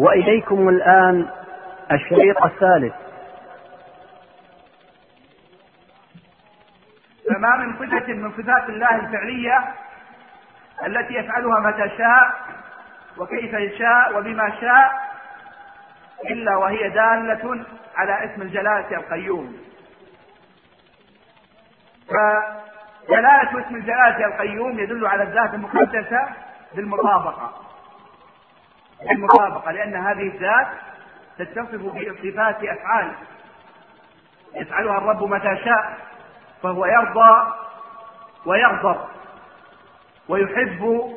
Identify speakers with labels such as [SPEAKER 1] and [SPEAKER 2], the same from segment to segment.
[SPEAKER 1] وإليكم الآن الشريط الثالث.
[SPEAKER 2] فما من صفة من صفات الله الفعلية التي يفعلها متى شاء وكيف يشاء وبما شاء إلا وهي دالة على اسم الجلالة القيوم. فدلالة اسم الجلالة القيوم يدل على الذات المقدسة بالمطابقة. بالمطابقة لأن هذه الذات تتصف بصفات أفعال. يفعلها الرب متى شاء فهو يرضى ويغضب ويحب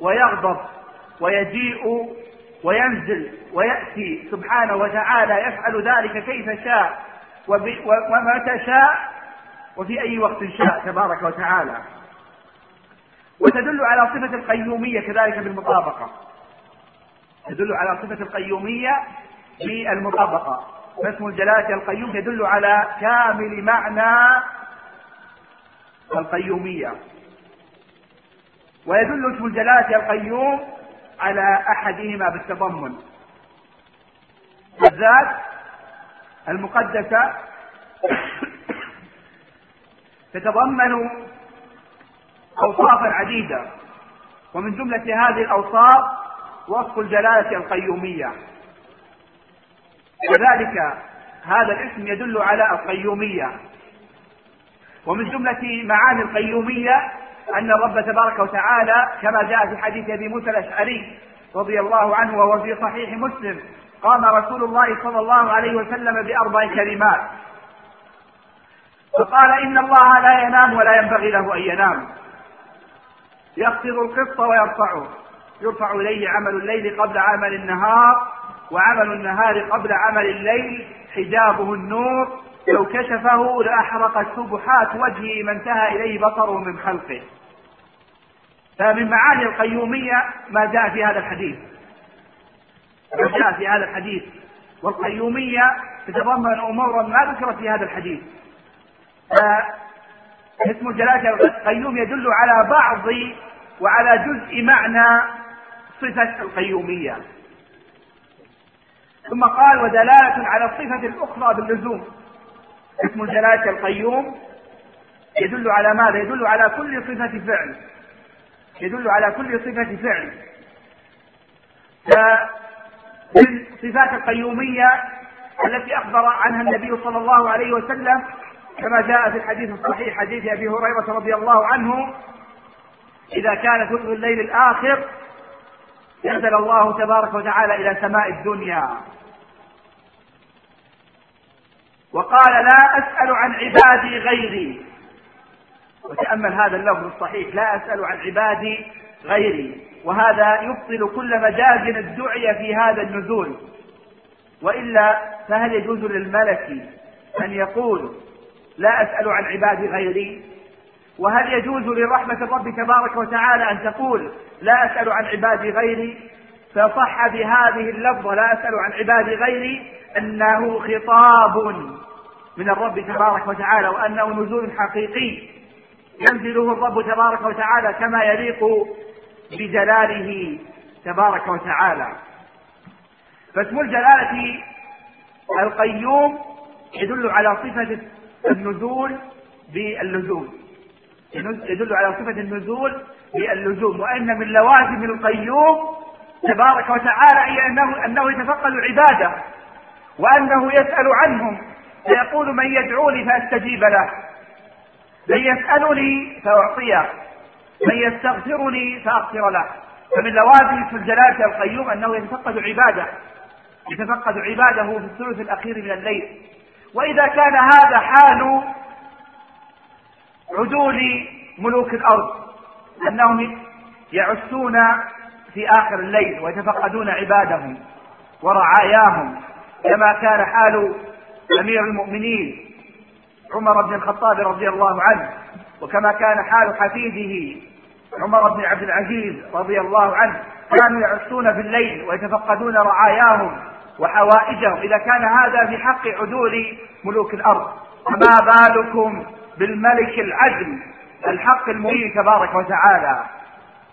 [SPEAKER 2] ويغضب ويجيء وينزل ويأتي. سبحانه وتعالى يفعل ذلك كيف شاء ومتى شاء وفي أي وقت شاء تبارك وتعالى. وتدل على صفة القيومية كذلك بالمطابقة. تدل على صفة القيومية بالمطابقة. فاسم الجلالة القيوم؟ يدل على كامل معنى القيومية. ويدل اسم الجلالة القيوم على أحدهما بالتضمن. الذات المقدسة تتضمن أوصافا عديدة. ومن جملة هذه الأوصاف وصف الجلالة القيومية. وذلك هذا الاسم يدل على القيومية. ومن جملة معاني القيومية أن الرب تبارك وتعالى كما جاء في حديث أبي موسى الأشعري رضي الله عنه وهو في صحيح مسلم قام رسول الله صلى الله عليه وسلم بأربع كلمات. فقال إن الله لا ينام ولا ينبغي له أن ينام. يخفض القسط ويرفعه. يرفع إليه عمل الليل قبل عمل النهار وعمل النهار قبل عمل الليل حجابه النور لو كشفه لأحرقت سبحات وجهه ما انتهى إليه بصره من خلقه. فمن معاني القيومية ما جاء في هذا الحديث. ما جاء في هذا الحديث. والقيومية تتضمن أمورا ما ذكرت في هذا الحديث. فاسم الجلالة القيوم يدل على بعض وعلى جزء معنى صفة القيومية. ثم قال ودلالة على الصفة الأخرى باللزوم. اسم الجلالة القيوم يدل على ماذا؟ يدل على كل صفة فعل. يدل على كل صفة فعل. فمن صفات القيومية التي أخبر عنها النبي صلى الله عليه وسلم كما جاء في الحديث الصحيح حديث أبي هريرة رضي الله عنه إذا كان ثلث الليل الآخر ينزل الله تبارك وتعالى إلى سماء الدنيا. وقال لا أسأل عن عبادي غيري. وتأمل هذا اللفظ الصحيح لا أسأل عن عبادي غيري. وهذا يبطل كل مجاز ادعي في هذا النزول. وإلا فهل يجوز للملك أن يقول لا أسأل عن عبادي غيري؟ وهل يجوز لرحمة الرب تبارك وتعالى أن تقول لا أسأل عن عبادي غيري؟ فصح بهذه اللفظة لا أسأل عن عبادي غيري أنه خطاب من الرب تبارك وتعالى وأنه نزول حقيقي ينزله الرب تبارك وتعالى كما يليق بجلاله تبارك وتعالى. فاسم الجلالة القيوم يدل على صفة النزول باللزوم يدل على صفة النزول باللزوم وأن من لوازم القيوم تبارك وتعالى هي أنه أنه يتفقد عباده وأنه يسأل عنهم فيقول من يدعوني فأستجيب له من يسألني فأعطيه من يستغفرني فأغفر له. فمن لوازم اسم الجلالة القيوم أنه يتفقد عباده يتفقد عباده في الثلث الأخير من الليل. وإذا كان هذا حال عدول ملوك الأرض أنهم يعسون في آخر الليل ويتفقدون عبادهم ورعاياهم كما كان حال أمير المؤمنين عمر بن الخطاب رضي الله عنه وكما كان حال حفيده عمر بن عبد العزيز رضي الله عنه. كانوا يعسون في الليل ويتفقدون رعاياهم وحوائجهم. إذا كان هذا في حق عدول ملوك الأرض فما بالكم بالملك العدل الحق المبين تبارك وتعالى.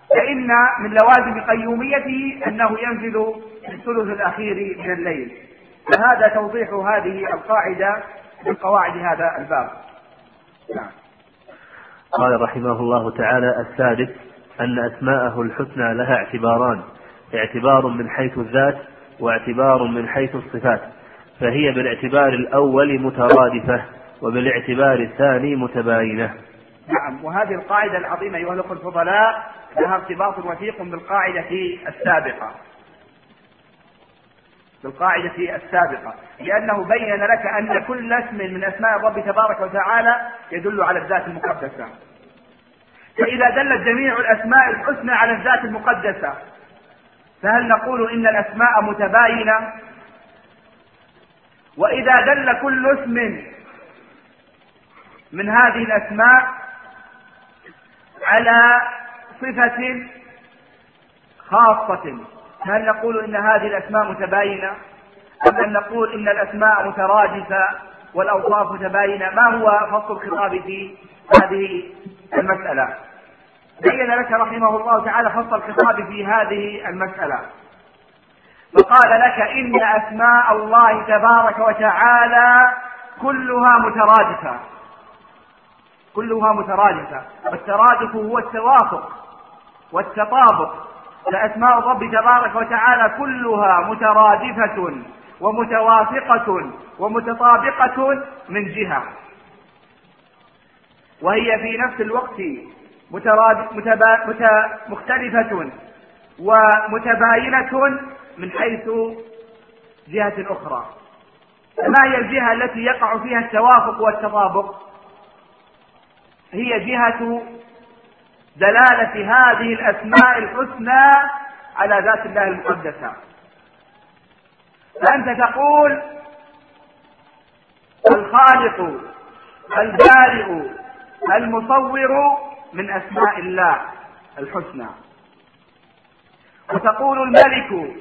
[SPEAKER 2] فإن من لوازم قيوميته أنه ينزل في الثلث الأخير من الليل. فهذا توضيح هذه القاعدة من قواعد هذا الباب. نعم.
[SPEAKER 3] قال رحمه الله تعالى السادس أن أسماءه الحسنى لها اعتباران اعتبار من حيث الذات واعتبار من حيث الصفات. فهي بالاعتبار الأول مترادفة. وبالاعتبار الثاني متباينة.
[SPEAKER 2] نعم وهذه القاعدة العظيمة أيها الأخوة الفضلاء لها ارتباط وثيق بالقاعدة السابقة. بالقاعدة السابقة. لأنه بين لك أن كل اسم من أسماء الرب تبارك وتعالى يدل على الذات المقدسة. فإذا دلت جميع الأسماء الحسنى على الذات المقدسة فهل نقول إن الأسماء متباينة؟ وإذا دل كل اسم من هذه الأسماء على صفة خاصة. هل نقول إن هذه الأسماء متباينة؟ أم أن نقول إن الأسماء مترادفة والأوصاف متباينة؟ ما هو فصل الخطاب في هذه المسألة؟ بين لك رحمه الله تعالى فصل الخطاب في هذه المسألة. فقال لك إن أسماء الله تبارك وتعالى كلها مترادفة. كلها مترادفة. والترادف هو التوافق والتطابق. فأسماء الرب تبارك وتعالى كلها مترادفة ومتوافقة ومتطابقة من جهة. وهي في نفس الوقت. متبا... مت... مختلفة ومتباينة من حيث جهة أخرى. ما هي الجهة التي يقع فيها التوافق والتطابق؟ هي جهة دلالة هذه الأسماء الحسنى على ذات الله المقدسة. فأنت تقول الخالق البارئ المصور من أسماء الله الحسنى. وتقول الملك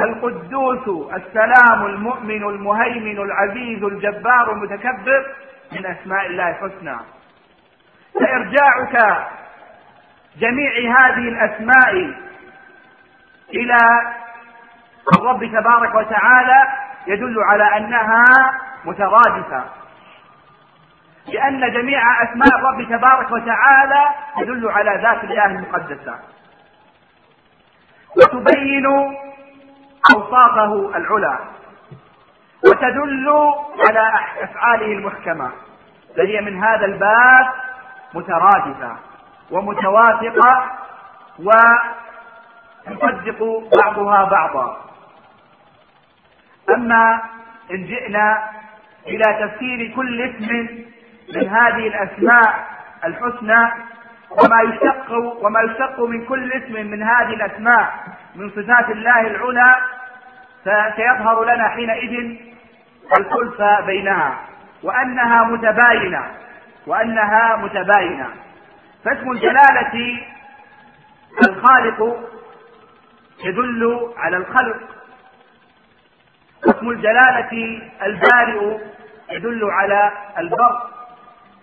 [SPEAKER 2] القدوس السلام المؤمن المهيمن العزيز الجبار المتكبر من أسماء الله الحسنى. فإرجاعك جميع هذه الأسماء إلى الرب تبارك وتعالى يدل على أنها مترادفة. لأن جميع أسماء الرب تبارك وتعالى تدل على ذات الله المقدسة. وتبين أوصافه العلى. وتدل على أفعاله المحكمة. فهي من هذا الباب مترادفة ومتوافقة وتصدق بعضها بعضا. أما إن جئنا إلى تفسير كل اسم من هذه الأسماء الحسنى وما يشتق وما يشتق من كل اسم من هذه الأسماء من صفات الله العلى فسيظهر لنا حينئذ الخلف بينها وأنها متباينة. وأنها متباينة. فاسم الجلالة الخالق يدل على الخلق. واسم الجلالة البارئ يدل على البر.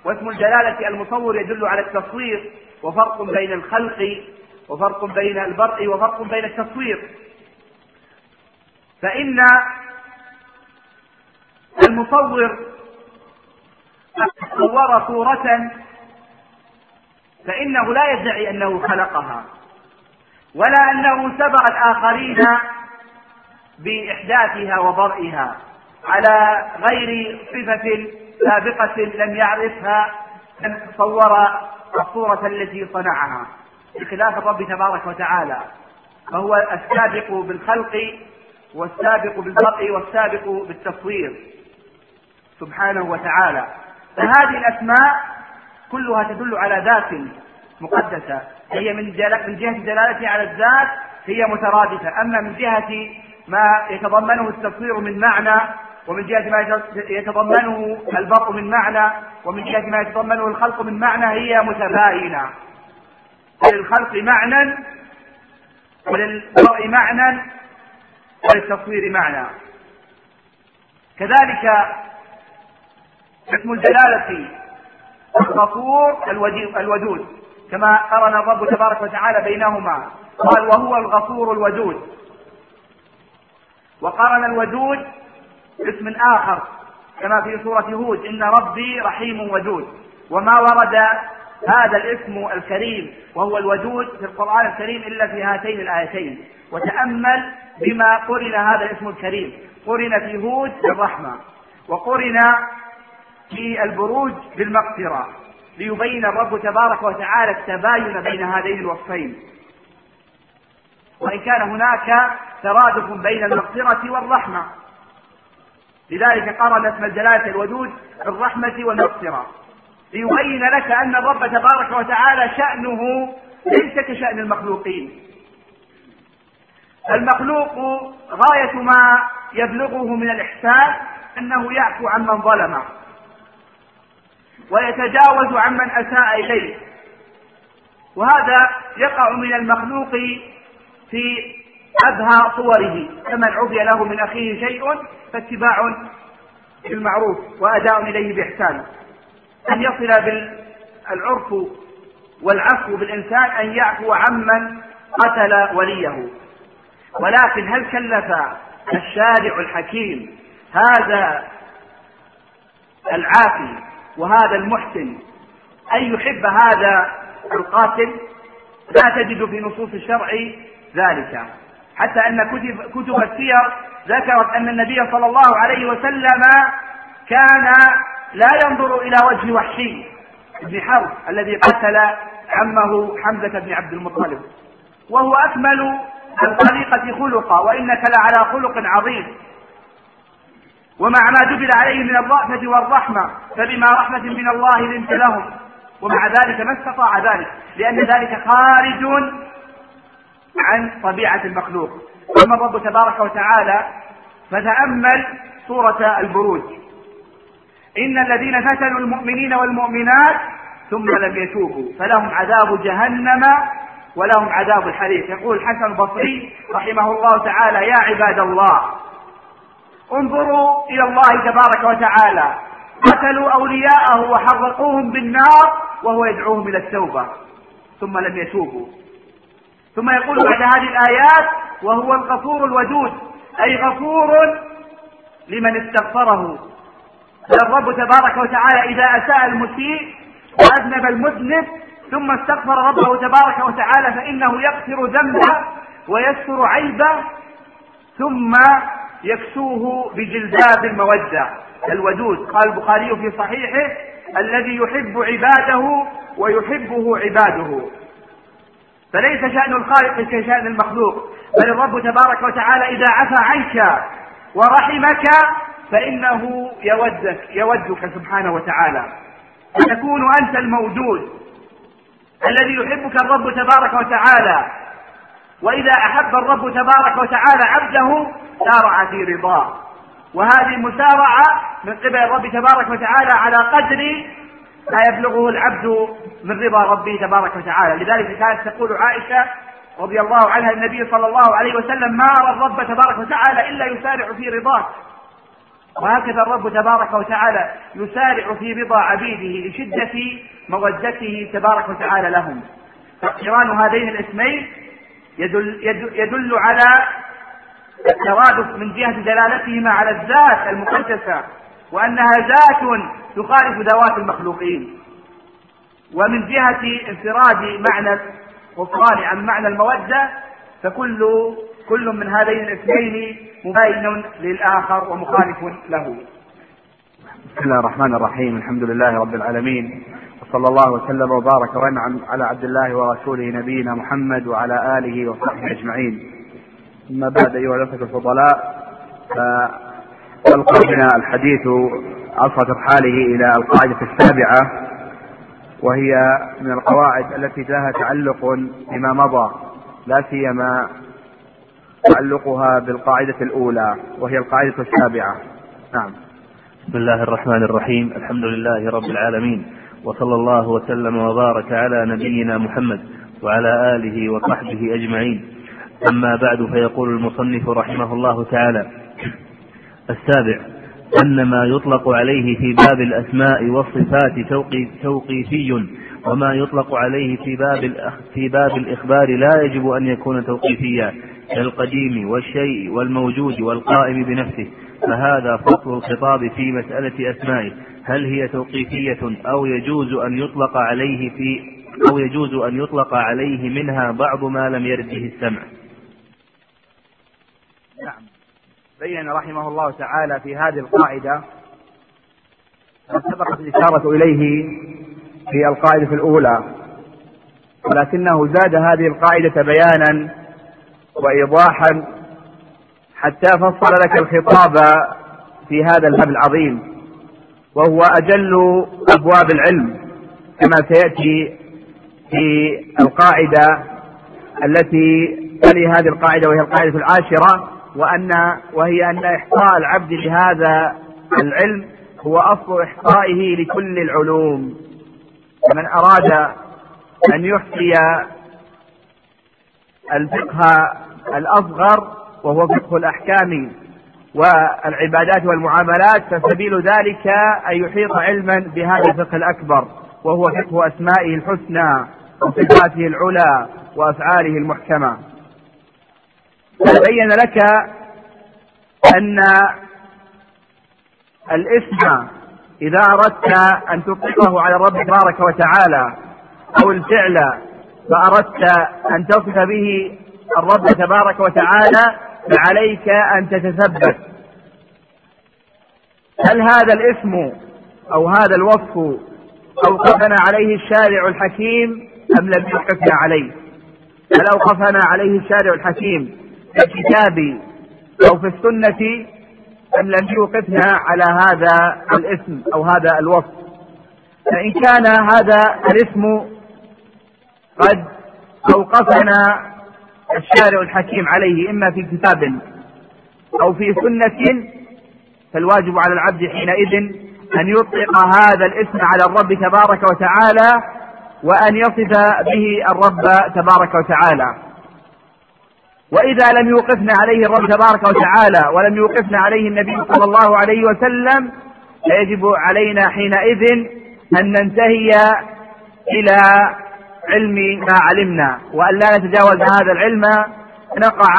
[SPEAKER 2] واسم الجلالة المصور يدل على التصوير. وفرق بين الخلق وفرق بين البرء وفرق بين التصوير. فإن المصور صور صورة فإنه لا يدعي أنه خلقها ولا أنه سبق الآخرين بإحداثها وبرئها على غير صفة سابقة لم يعرفها من صور الصورة التي صنعها. بخلاف الرب تبارك وتعالى فهو السابق بالخلق والسابق بالبرء والسابق بالتصوير سبحانه وتعالى. فهذه الأسماء كلها تدل على ذات مقدسة. هي من من جهة دلالتها على الذات هي مترادفة. أما من جهة ما يتضمنه التصوير من معنى ومن جهة ما يتضمنه البرء من معنى ومن جهة ما يتضمنه الخلق من معنى هي متباينة. للخلق معنى وللبرء معنى وللتصوير معنى. كذلك اسم الجلالة الغفور الودود كما قرن الرب تبارك وتعالى بينهما. قال وهو الغفور الودود. وقرن الودود باسم آخر كما في سورة هود. إن ربي رحيم ودود. وما ورد هذا الاسم الكريم وهو الودود في القرآن الكريم إلا في هاتين الآيتين. وتأمل بما قرن هذا الاسم الكريم. قرن في هود بالرحمة. وقرن في البروج بالمغفرة ليبين الرب تبارك وتعالى التباين بين هذين الوصفين. وإن كان هناك ترادف بين المغفرة والرحمة. لذلك قرن اسم الجلالة الودود بالرحمة والمغفرة. ليبين لك أن الرب تبارك وتعالى شأنه ليس كشأن المخلوقين. المخلوق غاية ما يبلغه من الإحسان أنه يعفو عمن ظلمه. ويتجاوز عمن أساء إليه. وهذا يقع من المخلوق في أبهى صوره فمن عفي له من أخيه شيء فاتباع بالمعروف وأداء إليه بإحسان. أن يصل بالعرف والعفو بالإنسان أن يعفو عمن قتل وليه. ولكن هل كلف الشارع الحكيم هذا العافي وهذا المحسن أن يحب هذا القاتل لا تجد في نصوص الشرع ذلك. حتى أن كتب, كتب السير ذكرت أن النبي صلى الله عليه وسلم كان لا ينظر إلى وجه وحشي بن حرب الذي قتل عمه حمزة بن عبد المطلب. وهو أكمل الخليقة خلقا وإنك لعلى خلق عظيم. ومع ما جبل عليه من الرأفة والرحمة فبما رحمة من الله لنت لهم. ومع ذلك ما استطاع ذلك لأن ذلك خارج عن طبيعة المخلوق. أما الرب تبارك وتعالى فتأمل سورة البروج. إن الذين فتنوا المؤمنين والمؤمنات ثم لم يتوبوا فلهم عذاب جهنم ولهم عذاب الحريق. يقول الحسن البصري رحمه الله تعالى يا عباد الله انظروا إلى الله تبارك وتعالى. قتلوا أولياءه وحرقوهم بالنار وهو يدعوهم إلى التوبة. ثم لم يتوبوا. ثم يقول بعد هذه الآيات وهو الغفور الودود. أي غفور لمن استغفره. الرب تبارك وتعالى إذا أساء المسيء وأذنب المذنب ثم استغفر ربه تبارك وتعالى فإنه يغفر ذنبه ويستر عيبه ثم يكسوه بجلباب المودة. الودود قال البخاري في صحيحه الذي يحب عباده ويحبه عباده. فليس شأن الخالق كشأن المخلوق بل الرب تبارك وتعالى إذا عفى عنك ورحمك فإنه يودك يودك سبحانه وتعالى. فتكون أنت الموجود الذي يحبك الرب تبارك وتعالى. وإذا أحب الرب تبارك وتعالى عبده سارع في رضاه. وهذه المسارعة من قبل الرب تبارك وتعالى على قدر ما يبلغه العبد من رضا ربه تبارك وتعالى. لذلك كانت تقول عائشة رضي الله عنها النبي صلى الله عليه وسلم ما أرى الرب تبارك وتعالى إلا يسارع في رضاه. وهكذا الرب تبارك وتعالى يسارع في رضا عبيده لشدة مودته تبارك وتعالى لهم. فاقتران هذين الاسمين يدل, يدل, على الترادف من جهة دلالتهما على الذات المقدسة وأنها ذات تخالف ذوات المخلوقين. ومن جهة انفراد معنى الغفران عن معنى المودة فكل كل من هذين الاسمين مباين للآخر ومخالف له.
[SPEAKER 1] بسم الله الرحمن الرحيم الحمد لله رب العالمين وصلى الله وسلم وبارك وانعم على عبد الله ورسوله نبينا محمد وعلى آله وصحبه أجمعين. أما بعد أيها الأخوة الفضلاء فيلقى بنا الحديث عصا ترحاله إلى القاعدة السابعة وهي من القواعد التي لها تعلق بما مضى لا سيما تعلقها بالقاعدة الأولى وهي القاعدة السابعة. نعم.
[SPEAKER 3] بسم الله الرحمن الرحيم. الحمد لله رب العالمين. وصلى الله وسلم وبارك على نبينا محمد وعلى آله وصحبه أجمعين. أما بعد فيقول المصنف رحمه الله تعالى السابع أن ما يطلق عليه في باب الأسماء والصفات توقيفي وما يطلق عليه في باب في باب الإخبار لا يجب أن يكون توقيفيا كالقديم والشيء والموجود والقائم بنفسه. فهذا فصل الخطاب في مسألة أسمائه. هل هي توقيفية أو يجوز أن يطلق عليه في أو يجوز أن يطلق عليه منها بعض ما لم يرد به السمع؟
[SPEAKER 2] نعم. بين رحمه الله تعالى في هذه القاعدة ما سبقت الإشارة إليه في القاعدة الأولى ولكنه زاد هذه القاعدة بيانا وإيضاحا حتى فصل لك الخطاب في هذا الباب العظيم. وهو أجل أبواب العلم كما سيأتي في القاعدة التي تلي هذه القاعدة وهي القاعدة العاشرة وأن وهي أن إحصاء العبد لهذا العلم هو أصل إحصائه لكل العلوم. فمن أراد أن يحصي الفقه الأصغر وهو فقه الأحكام والعبادات والمعاملات فسبيل ذلك أن يحيط علما بهذا الفقه الأكبر وهو فقه أسمائه الحسنى وصفاته العلى وأفعاله المحكمة. بين لك أن الاسم إذا أردت أن تطلقه على الرب تبارك وتعالى أو الفعل فأردت أن تصف به الرب تبارك وتعالى فعليك أن تتثبت. هل هذا الاسم أو هذا الوصف أوقفنا عليه الشارع الحكيم أم لم يوقفنا عليه؟ هل أوقفنا عليه الشارع الحكيم في الكتاب أو في السنة أم لم يوقفنا على هذا الاسم أو هذا الوصف؟ فإن كان هذا الاسم قد أوقفنا الشارع الحكيم عليه إما في كتاب أو في سنة فالواجب على العبد حينئذ أن يطلق هذا الاسم على الرب تبارك وتعالى وأن يصف به الرب تبارك وتعالى. وإذا لم يوقفنا عليه الرب تبارك وتعالى ولم يوقفنا عليه النبي صلى الله عليه وسلم فيجب علينا حينئذ أن ننتهي إلى علم ما علمنا. وأن لا نتجاوز هذا العلم نقع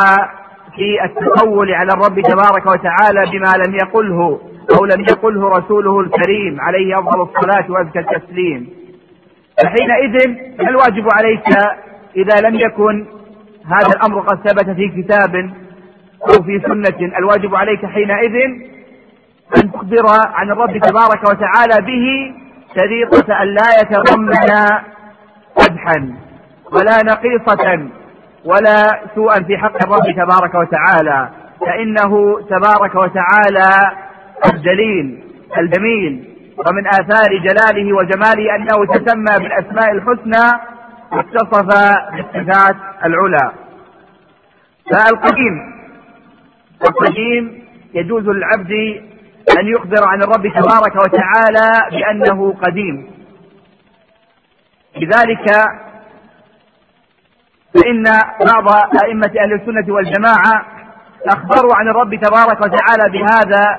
[SPEAKER 2] في التقول على الرب تبارك وتعالى بما لم يقله أو لم يقله رسوله الكريم عليه أفضل الصلاة وأزكى التسليم. فحينئذ الواجب عليك إذا لم يكن هذا الأمر قد ثبت في كتاب أو في سنة؟ الواجب عليك حينئذ أن تخبر عن الرب تبارك وتعالى به شريطة أن لا يتضمن قدحا ولا نقيصة ولا سوءا في حق الرب تبارك وتعالى. فإنه تبارك وتعالى الجليل الجميل ومن آثار جلاله وجماله أنه تسمى بالأسماء الحسنى واتصف بالصفات العلى. فالقديم القديم يجوز للعبد أن يخبر عن الرب تبارك وتعالى بأنه قديم. لذلك فإن بعض أئمة أهل السنة والجماعة أخبروا عن الرب تبارك وتعالى بهذا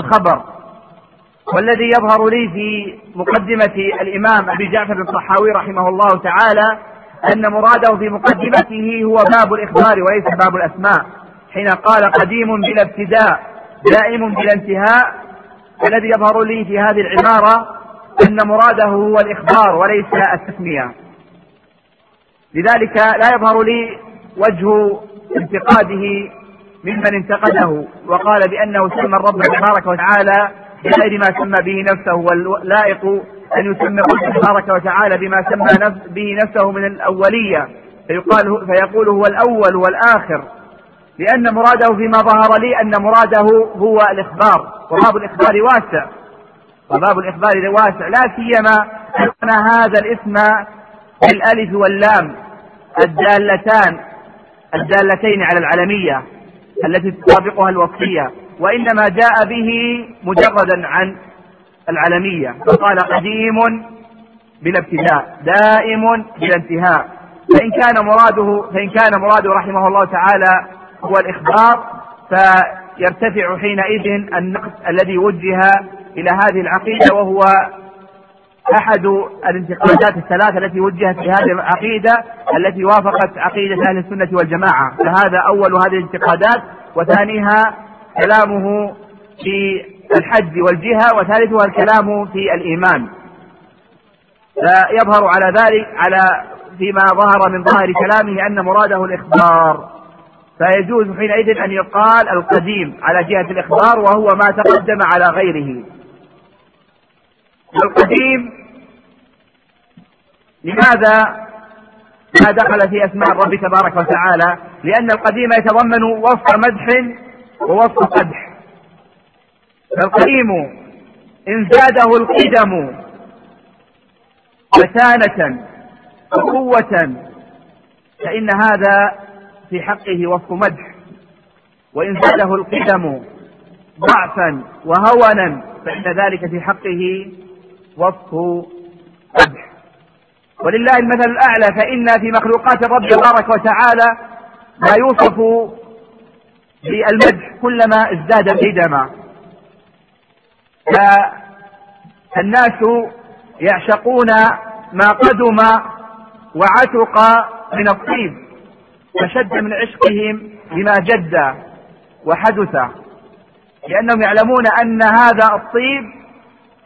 [SPEAKER 2] الخبر. والذي يظهر لي في مقدمة الإمام أبي جعفر الصحاوي رحمه الله تعالى أن مراده في مقدمته هو باب الإخبار وليس باب الأسماء حين قال قديم بلا ابتداء دائم بلا انتهاء. الذي يظهر لي في هذه العبارة أن مراده هو الإخبار وليس التسمية. لذلك لا يظهر لي وجه انتقاده ممن انتقده وقال بأنه سمى الرب تبارك وتعالى بغير ما سمى به نفسه واللائق أن يسمى الرب تبارك وتعالى بما سمى نفس به نفسه من الأولية. فيقال فيقول هو الأول والآخر. لأن مراده فيما ظهر لي أن مراده هو الإخبار وباب الإخبار واسع. وباب الإخبار واسع لا سيما أن هذا الاسم بالألف واللام الدالتان الدالتين على العلمية التي تطابقها الوصفية وإنما جاء به مجردا عن العلمية فقال قديم بلا ابتداء دائم بلا انتهاء. فإن كان مراده فإن كان مراده رحمه الله تعالى هو الإخبار فيرتفع حينئذ النقص الذي وجه إلى هذه العقيدة وهو أحد الانتقادات الثلاثة التي وجهت في هذه العقيدة التي وافقت عقيدة أهل السنة والجماعة. فهذا أول هذه الانتقادات وثانيها كلامه في الحج والجهة وثالثها الكلام في الإيمان. فيظهر على ذلك على فيما ظهر من ظاهر كلامه أن مراده الإخبار. فيجوز حينئذ أن يقال القديم على جهة الإخبار وهو ما تقدم على غيره. والقديم لماذا ما دخل في أسماء الرب تبارك وتعالى؟ لأن القديم يتضمن وصف مدح ووصف قدح. فالقديم إن زاده القدم متانة وقوة فإن هذا في حقه وصف مدح. وإن زاده القدم ضعفا وهونا فإن ذلك في حقه وصف قدح ولله المثل الأعلى فإن في مخلوقات الرب تبارك وتعالى ما يوصف بالمدح كلما ازداد قدما فالناس يعشقون ما قدم وعتق من الطيب فشد من عشقهم لما جد وحدث. لأنهم يعلمون أن هذا الطيب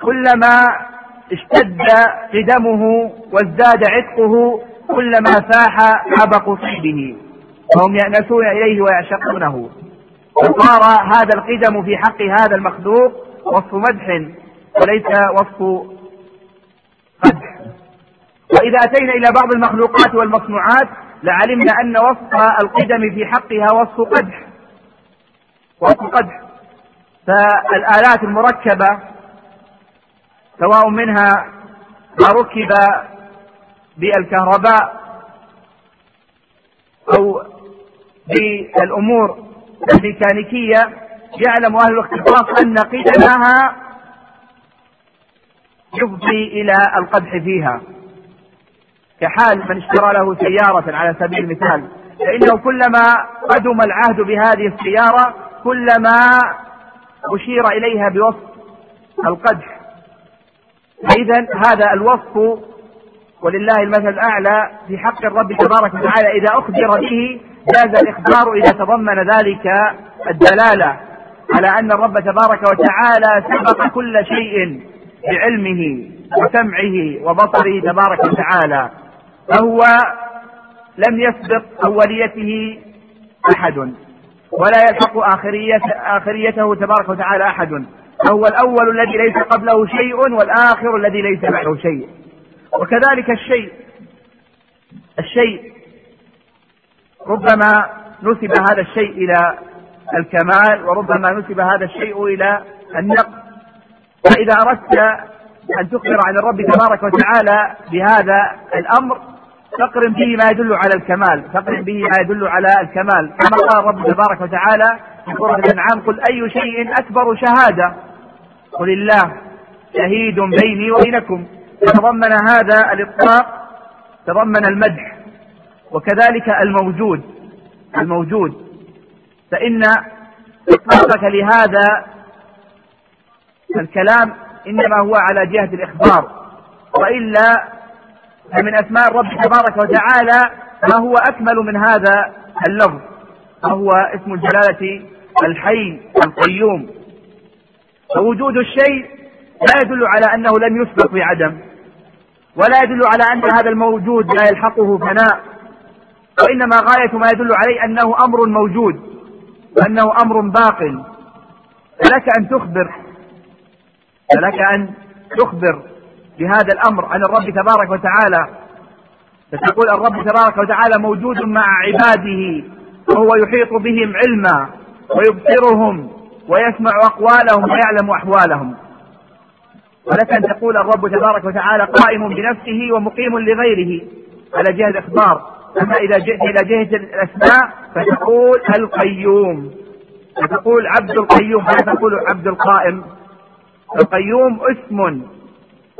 [SPEAKER 2] كلما اشتد قدمه وازداد عتقه كلما فاح عبق طيبه وهم يأنسون إليه ويعشقونه. فصار هذا القدم في حق هذا المخلوق وصف مدح وليس وصف قدح. وإذا أتينا إلى بعض المخلوقات والمصنوعات لعلمنا أن وصف القدم في حقها وصف قدح. وصف قدح. فالآلات المركبة سواء منها ما ركب بالكهرباء أو بالأمور الميكانيكية يعلم أهل الاختصاص أن قدمها يفضي إلى القدح فيها كحال من اشترى له سيارة على سبيل المثال. فإنه كلما قدم العهد بهذه السيارة كلما أشير إليها بوصف القدح. فإذا هذا الوصف ولله المثل الأعلى في حق الرب تبارك وتعالى. إذا أخبر به جاز الإخبار إذا تضمن ذلك الدلالة على أن الرب تبارك وتعالى سبق كل شيء بعلمه وسمعه وبصره تبارك وتعالى فهو لم يسبق أوليته أحد ولا يلحق آخرية آخريته تبارك وتعالى أحد. فهو الأول الذي ليس قبله شيء والآخر الذي ليس بعده شيء. وكذلك الشيء الشيء ربما نسب هذا الشيء إلى الكمال وربما نسب هذا الشيء إلى النقص. فإذا أردت أن تخبر عن الرب تبارك وتعالى بهذا الأمر فاقرن به ما يدل على الكمال فاقرن به ما يدل على الكمال. كما قال الرب تبارك وتعالى في سورة الأنعام قل أي شيء أكبر شهادة قل الله شهيد بيني وبينكم. تضمن هذا الإطلاق تضمن المدح وكذلك الموجود الموجود. فإن إطلاقك لهذا الكلام إنما هو على جهة الإخبار. وإلا فمن أسماء الرب تبارك وتعالى ما هو أكمل من هذا اللفظ وهو اسم الجلالة الحي القيوم. فوجود الشيء لا يدل على أنه لم يسبق بعدم ولا يدل على أن هذا الموجود لا يلحقه فناء وإنما غاية ما يدل عليه أنه أمر موجود وأنه أمر باق فلك أن تخبر فلك أن تخبر بهذا الأمر عن الرب تبارك وتعالى. فتقول الرب تبارك وتعالى موجود مع عباده وهو يحيط بهم علما ويبصرهم ويسمع أقوالهم ويعلم أحوالهم. ولك أن تقول الرب تبارك وتعالى قائم بنفسه ومقيم لغيره. على جهة الإخبار. أما إذا جئت إلى جهة الأسماء فتقول القيوم. فتقول عبد القيوم لا تقول عبد القائم. القيوم اسم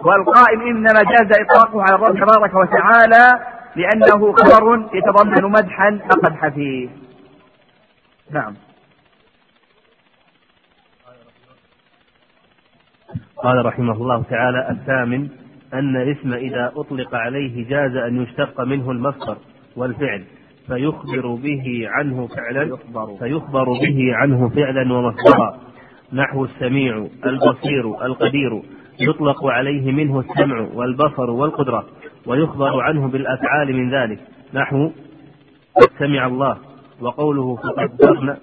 [SPEAKER 2] والقائم إنما جاز إطلاقه على الرب تبارك وتعالى لأنه خبر يتضمن مدحا لا قدح فيه نعم.
[SPEAKER 3] قال رحمه الله تعالى الثامن أن الاسم إذا أطلق عليه جاز أن يشتق منه المصدر والفعل فيخبر به عنه فعلا فيخبر. به عنه فعلا ومصدرا. نحو السميع البصير القدير يطلق عليه منه السمع والبصر والقدرة ويخبر عنه بالأفعال من ذلك. نحو سمع الله وقوله فقدرنا.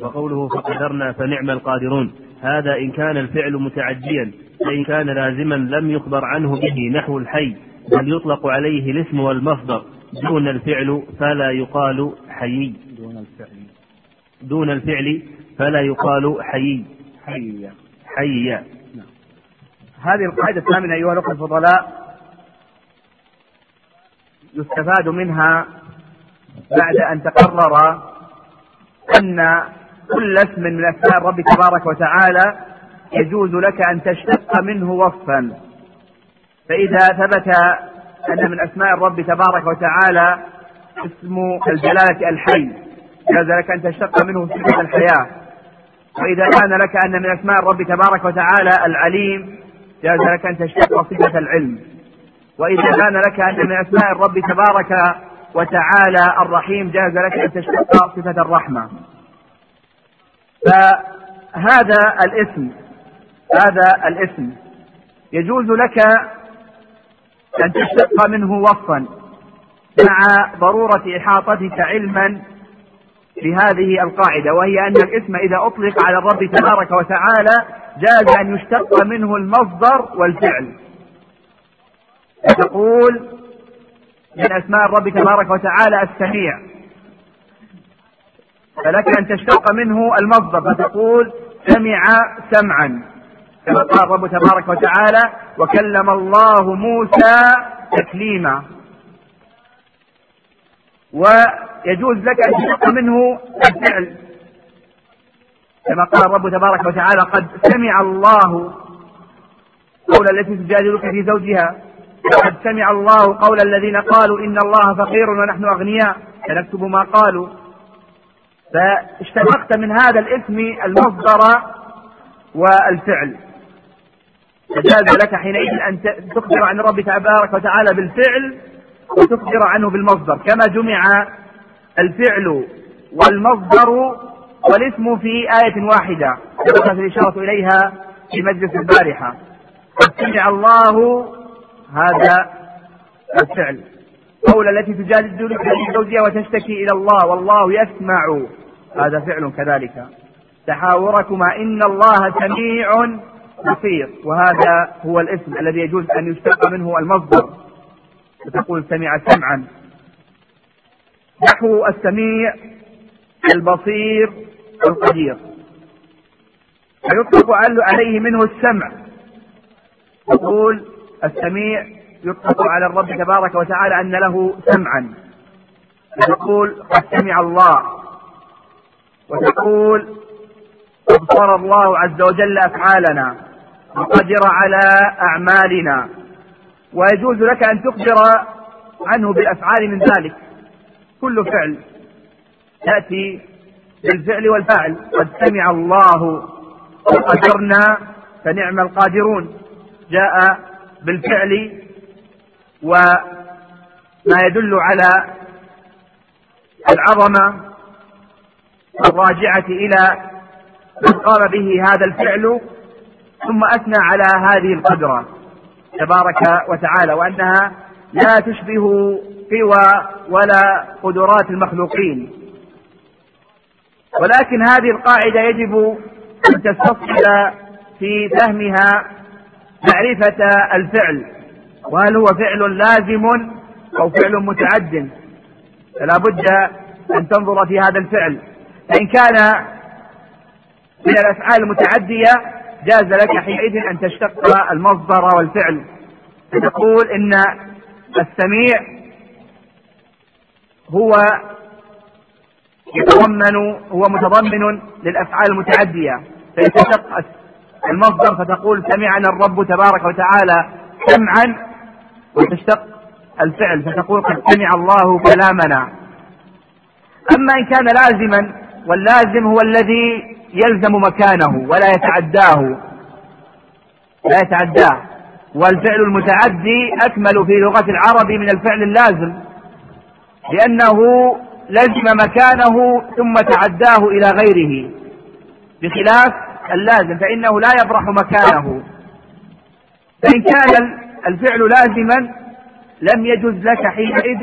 [SPEAKER 3] وقوله فقدرنا فنعم القادرون. هذا إن كان الفعل متعديا فإن كان لازما لم يخبر عنه به نحو الحي بل يطلق عليه الاسم والمصدر. دون الفعل فلا يقال حيي
[SPEAKER 1] دون الفعل.
[SPEAKER 3] دون الفعل فلا يقال حيي
[SPEAKER 1] حي.
[SPEAKER 3] حي.
[SPEAKER 2] هذه القاعدة الثامنة أيها الأخوة الفضلاء يستفاد منها بعد أن تقرر أن كل اسم من أسماء الرب تبارك وتعالى يجوز لك أن تشتق منه وصفا. فإذا ثبت أن من أسماء الرب تبارك وتعالى اسم الجلالة الحي جاز لك أن تشتق منه صفة الحياة. وإذا كان لك أن من أسماء الرب تبارك وتعالى العليم جاز لك أن تشتق صفة العلم. وإذا كان لك أن من أسماء الرب تبارك وتعالى الرحيم جاز لك أن تشتق صفة الرحمة. فهذا الاسم هذا الاسم. يجوز لك أن تشتق منه وصفا مع ضرورة إحاطتك علما بهذه القاعدة وهي أن الاسم إذا أطلق على الرب تبارك وتعالى جاز أن يشتق منه المصدر والفعل. تقول من أسماء الرب تبارك وتعالى السميع. فلك أن تشتق منه المصدر فتقول سمع سمعا. كما قال الرب تبارك وتعالى وكلم الله موسى تكليما. ويجوز لك أن تشتق منه الفعل. كما قال الرب تبارك وتعالى قد سمع الله قول التي تجادلك في زوجها. قد سمع الله قول الذين قالوا إن الله فقير ونحن أغنياء. سنكتب ما قالوا. فاشتققت من هذا الاسم المصدر والفعل. فجاز لك حينئذ أن تخبر عن الرب تبارك وتعالى بالفعل وتخبر عنه بالمصدر. كما جمع الفعل والمصدر والاسم في آية واحدة. سبقت الإشارة إليها في مجلس البارحة. قد سمع الله هذا الفعل. قول التي تجادل زوجها وتشتكي إلى الله. والله يسمع. هذا فعل كذلك. تحاوركما إن الله سميع بصير. وهذا هو الاسم الذي يجوز أن يشتق منه المصدر. فتقول سمع سمعا. نحو السميع البصير القدير. فيطلق عليه منه السمع. تقول السميع يطلق على الرب تبارك وتعالى أن له سمعا. فتقول قد سمع الله. وتقول أبصر الله عز وجل أفعالنا وقدر على أعمالنا ويجوز لك أن تخبر عنه بالأفعال من ذلك. كل فعل يأتي بالفعل والفاعل. قد سمع الله وقدرنا فنعم القادرون. جاء بالفعل وما يدل على العظمة الراجعة إلى من قام به هذا الفعل ثم أثنى على هذه القدرة. تبارك وتعالى وأنها لا تشبه قوى ولا قدرات المخلوقين. ولكن هذه القاعدة يجب أن تستصل في فهمها معرفة الفعل. وهل هو فعل لازم أو فعل متعد؟ فلا بد أن تنظر في هذا الفعل. فإن كان من الأفعال المتعدية جاز لك حينئذ أن تشتق المصدر والفعل. فتقول إن السميع هو يتضمن هو متضمن للأفعال المتعدية. فيتشق المصدر فتقول سمعنا الرب تبارك وتعالى سمعا وتشتق الفعل فتقول قد سمع الله كلامنا. أما إن كان لازما واللازم هو الذي يلزم مكانه ولا يتعداه. لا يتعداه. والفعل المتعدي أكمل في لغة العرب من الفعل اللازم لأنه لزم مكانه ثم تعداه إلى غيره. بخلاف اللازم فإنه لا يبرح مكانه. فإن كان الفعل لازما لم يجز لك حينئذ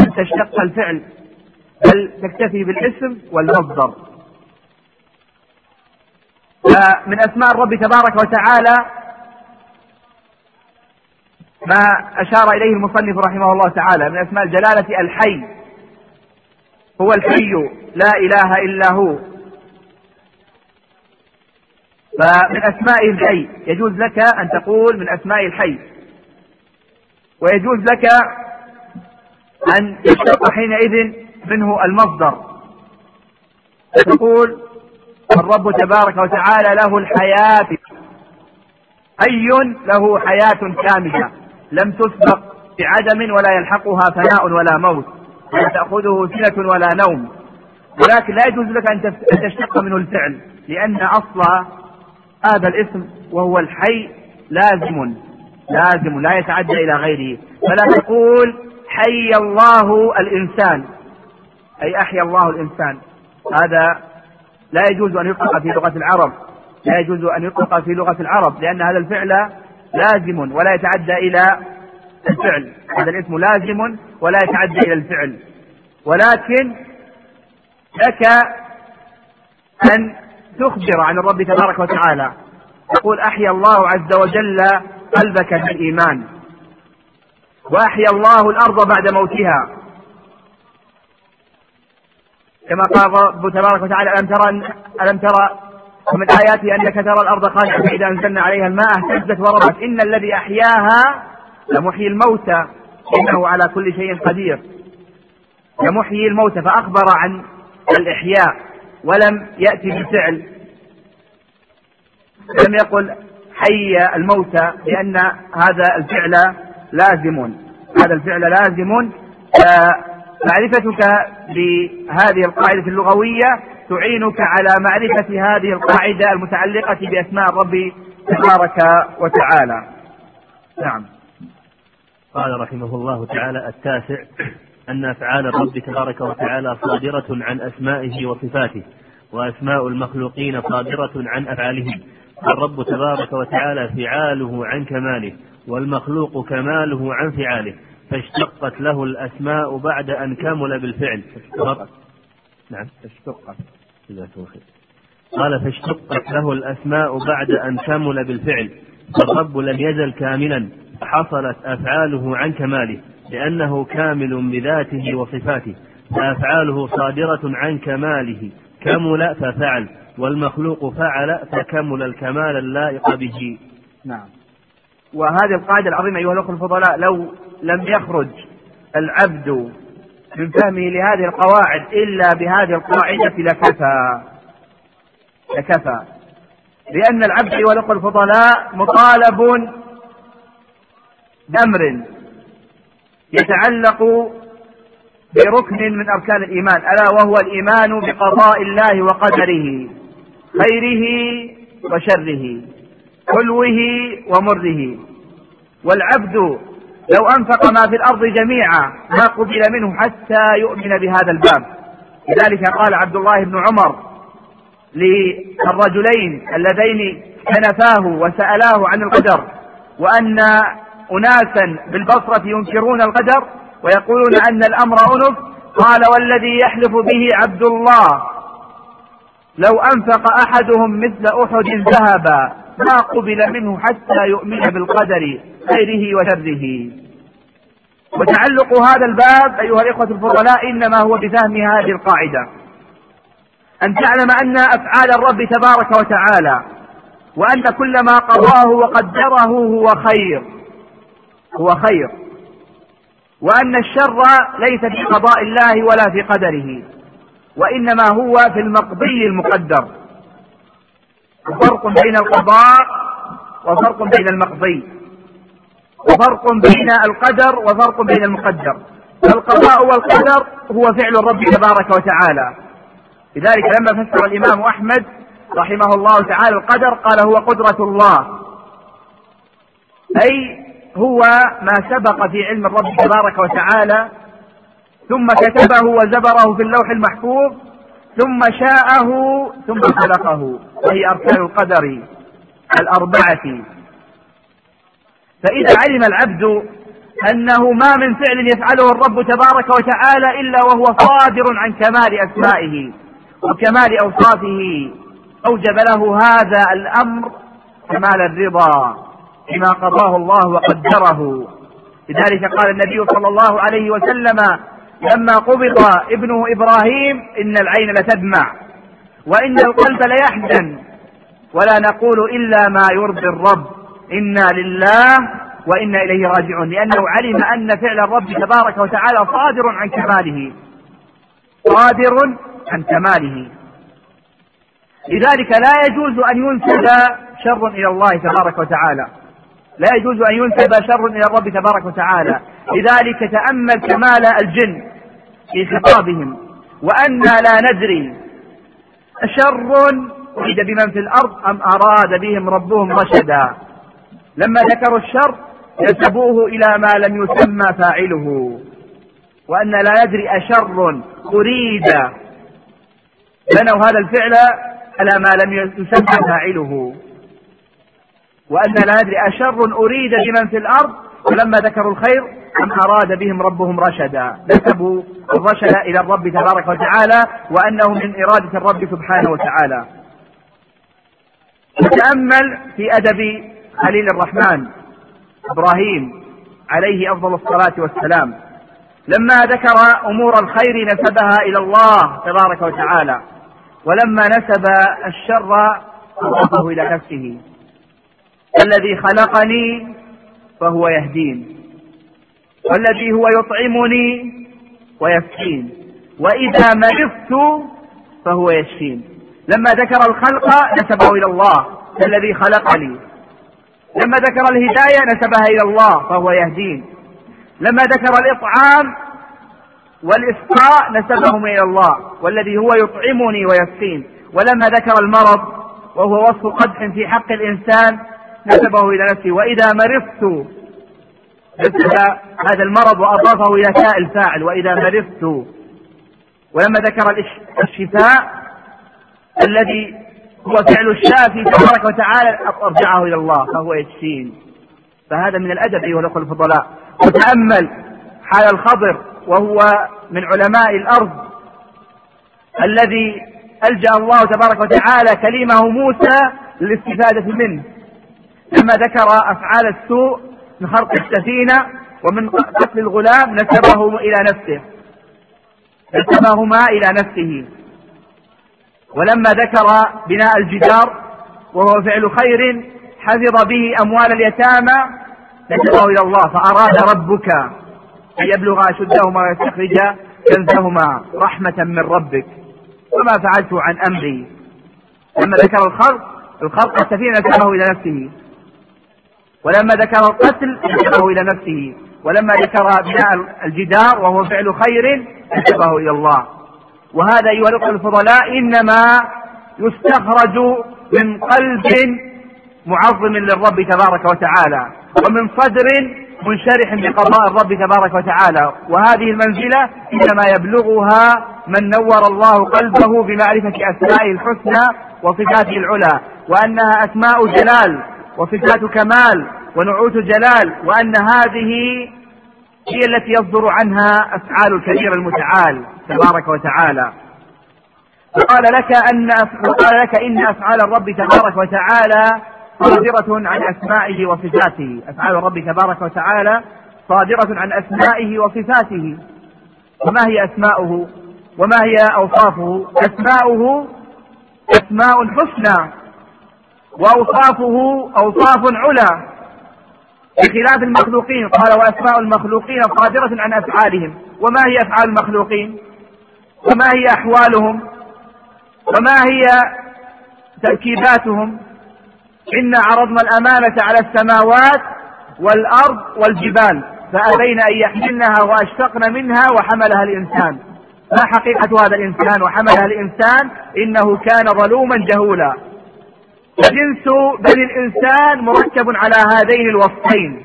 [SPEAKER 2] أن تشتق الفعل. بل تكتفي بالاسم والمصدر؟ فمن أسماء الرب تبارك وتعالى ما أشار إليه المصنف رحمه الله تعالى من أسماء الجلالة الحي. هو الحي لا إله إلا هو. فمن أسماء الحي يجوز لك أن تقول من أسماء الحي. ويجوز لك أن يشتق حينئذ منه المصدر. تقول الرب تبارك وتعالى له الحياة. حي له حياة كاملة. لم تسبق بعدم ولا يلحقها فناء ولا موت. ولا تأخذه سنة ولا نوم. ولكن لا يجوز لك أن تشتق منه الفعل. لأن أصل هذا الاسم وهو الحي لازم. لازم. لا يتعدى إلى غيره. فلا تقول حي الله الإنسان. أي أحيا الله الإنسان. هذا لا يجوز أن يطلق في لغة العرب. لا يجوز أن يطلق في لغة العرب لأن هذا الفعل لازم ولا يتعدى إلى الفعل. هذا الاسم لازم ولا يتعدى إلى الفعل. ولكن لك أن تخبر عن الرب تبارك وتعالى. تقول أحيا الله عز وجل قلبك بالإيمان. وأحيا الله الأرض بعد موتها. كما قال رب تبارك وتعالى ألم ترى ألم ترى ومن آياته أنك ترى الأرض خاشعة إذا أنزلنا عليها الماء اهتزت وربت. إن الذي أحياها لمحيي الموتى إنه على كل شيء قدير. لمحيي الموتى فأخبر عن الإحياء ولم يأتي بفعل لم يقل حي الموتى لأن هذا الفعل لازم. هذا الفعل لازم معرفتك بهذه القاعدة اللغوية تعينك على معرفة هذه القاعدة المتعلقة بأسماء الرب تبارك وتعالى. نعم.
[SPEAKER 3] قال رحمه الله تعالى التاسع أن أفعال الرب تبارك وتعالى صادرة عن أسمائه وصفاته وأسماء المخلوقين صادرة عن أفعالهم الرب تبارك وتعالى فعاله عن كماله والمخلوق كماله عن فعاله. فاشتقت له الأسماء بعد أن كمل بالفعل. نعم. اشتقت قال فاشتقت له الأسماء بعد أن كمل بالفعل. فالرب لم يزل كاملا. فحصلت أفعاله عن كماله لأنه كامل بذاته وصفاته. فأفعاله صادرة عن كماله. كمل ففعل والمخلوق فعل فكمل الكمال اللائق به.
[SPEAKER 2] نعم. وهذه القاعدة العظيمة أيها الأخوة الفضلاء لو لم يخرج العبد من فهمه لهذه القواعد إلا بهذه القاعدة لكفى. لكفى. لأن العبد الأخوة الفضلاء مطالب بأمر يتعلق بركن من أركان الإيمان ألا وهو الإيمان بقضاء الله وقدره خيره وشره حلوة ومره. والعبد لو أنفق ما في الأرض جميعا ما قبل منه حتى يؤمن بهذا الباب. لذلك قال عبد الله بن عمر للرجلين اللذين كنفاه وسألاه عن القدر وأن أناسا بالبصرة ينكرون القدر ويقولون أن الأمر أنف. قال والذي يحلف به عبد الله لو أنفق أحدهم مثل أحد ذهبا ما قبل منه حتى يؤمن بالقدر. خيره وشره. وتعلق هذا الباب أيها الإخوة الفضلاء إنما هو بفهم هذه القاعدة. أن تعلم أن أفعال الرب تبارك وتعالى وأن كل ما قضاه وقدره هو خير. هو خير. وأن الشر ليس في قضاء الله ولا في قدره وإنما هو في المقضي المقدر. فرق بين القضاء وفرق بين المقضي. وفرق بين القدر وفرق بين المقدر. القضاء والقدر هو فعل الرب تبارك وتعالى. لذلك لما فسر الإمام أحمد رحمه الله تعالى القدر قال هو قدرة الله. أي هو ما سبق في علم الرب تبارك وتعالى ثم كتبه وزبره في اللوح المحفوظ ثم شاءه ثم خلقه. وهي أركان القدر الأربعة. فإذا علم العبد أنه ما من فعل يفعله الرب تبارك وتعالى إلا وهو صادر عن كمال أسمائه وكمال أوصافه أوجب له هذا الأمر كمال الرضا بما قضاه الله وقدره. لذلك قال النبي صلى الله عليه وسلم لما قبض ابنه إبراهيم إن العين لتدمع وإن القلب ليحزن ولا نقول إلا ما يرضي الرب. إنا لله وإنا إليه راجعون لأنه علم أن فعل الرب تبارك وتعالى صادر عن كماله. صادر عن كماله. لذلك لا يجوز أن ينسب شر إلى الله تبارك وتعالى. لا يجوز أن ينسب شر إلى الرب تبارك وتعالى. لذلك تأمل كمال الجن في خطابهم. وأنا لا ندري أشر أريد بمن في الأرض أم أراد بهم ربهم رشدا. لما ذكروا الشر نسبوه إلى ما لم يسمى فاعله وأن لا ندري أشر أريد. بنوا هذا الفعل على ما لم يسمى فاعله. وأن لا ندري أشر أريد بمن في الأرض ولما ذكروا الخير أم أراد بهم ربهم رشدا. نسبوا الرشد إلى الرب تبارك وتعالى وأنه من إرادة الرب سبحانه وتعالى. نتأمل في أدب خليل الرحمن إبراهيم عليه أفضل الصلاة والسلام. لما ذكر أمور الخير نسبها إلى الله تبارك وتعالى ولما نسب الشر أضافه إلى نفسه. الذي خلقني فهو يهدين والذي هو يطعمني ويسكين وإذا مرضت فهو يشفين. لما ذكر الخلق نسبه إلى الله الذي خلقني. لما ذكر الهداية نسبها إلى الله فهو يهدين. لما ذكر الإطعام والإسقاء نسبهم إلى الله والذي هو يطعمني ويسقين. ولما ذكر المرض وهو وصف قدح في حق الإنسان نسبه إلى نفسه. وإذا مرضت نسب هذا المرض وأضافه إلى تاء الفاعل. وإذا مرضت ولما ذكر الشفاء الذي هو فعل الشافي تبارك وتعالى أرجعه إلى الله فهو يشفين فهذا من الأدب أيها الأخوة الفضلاء. وتأمل حال الخضر وهو من علماء الأرض الذي ألجأ الله تبارك وتعالى كليمه موسى للاستفادة منه. لما ذكر أفعال السوء من خرق السفينة ومن قتل الغلام نسبه إلى نفسه. نسبهما إلى نفسه. ولما ذكر بناء الجدار وهو فعل خير حفظ به أموال اليتامى نسبه إلى الله فأراد ربك أن يبلغ أشدهما ويستخرج كنزهما رحمة من ربك. وما فعلت عن أمري. لما ذكر الخلق الخلق السفينة نسبه إلى نفسه. ولما ذكر القتل نسبه إلى نفسه. ولما ذكر بناء الجدار وهو فعل خير نسبه إلى الله. وهذا أيها الأخوة الفضلاء إنما يستخرج من قلب معظم للرب تبارك وتعالى ومن صدر منشرح بقضاء الرب تبارك وتعالى وهذه المنزلة إنما يبلغها من نور الله قلبه بمعرفة أسمائه الحسنى وصفاته العلى وأنها أسماء جلال وصفات كمال ونعوت جلال وأن هذه هي التي يصدر عنها أفعال الكبير المتعال. تبارك وتعالى. وقال لك أن وقال لك إن أفعال الرب تبارك وتعالى صادرة عن أسمائه وصفاته. أفعال الرب تبارك وتعالى صادرة عن أسمائه وصفاته. وما هي أسماؤه؟ وما هي أوصافه؟ أسماؤه أسماء حسنى. وأوصافه أوصاف علا بخلاف المخلوقين قال وأسماء المخلوقين صادرة عن أفعالهم. وما هي أفعال المخلوقين؟ وما هي أحوالهم؟ وما هي تركيباتهم إنا عرضنا الأمانة على السماوات والأرض والجبال فأبين أن يحملنها وأشفقن منها وحملها الإنسان. ما حقيقة هذا الإنسان وحملها الإنسان؟ إنه كان ظلوما جهولا. فجنس بني الإنسان مركب على هذين الوصفين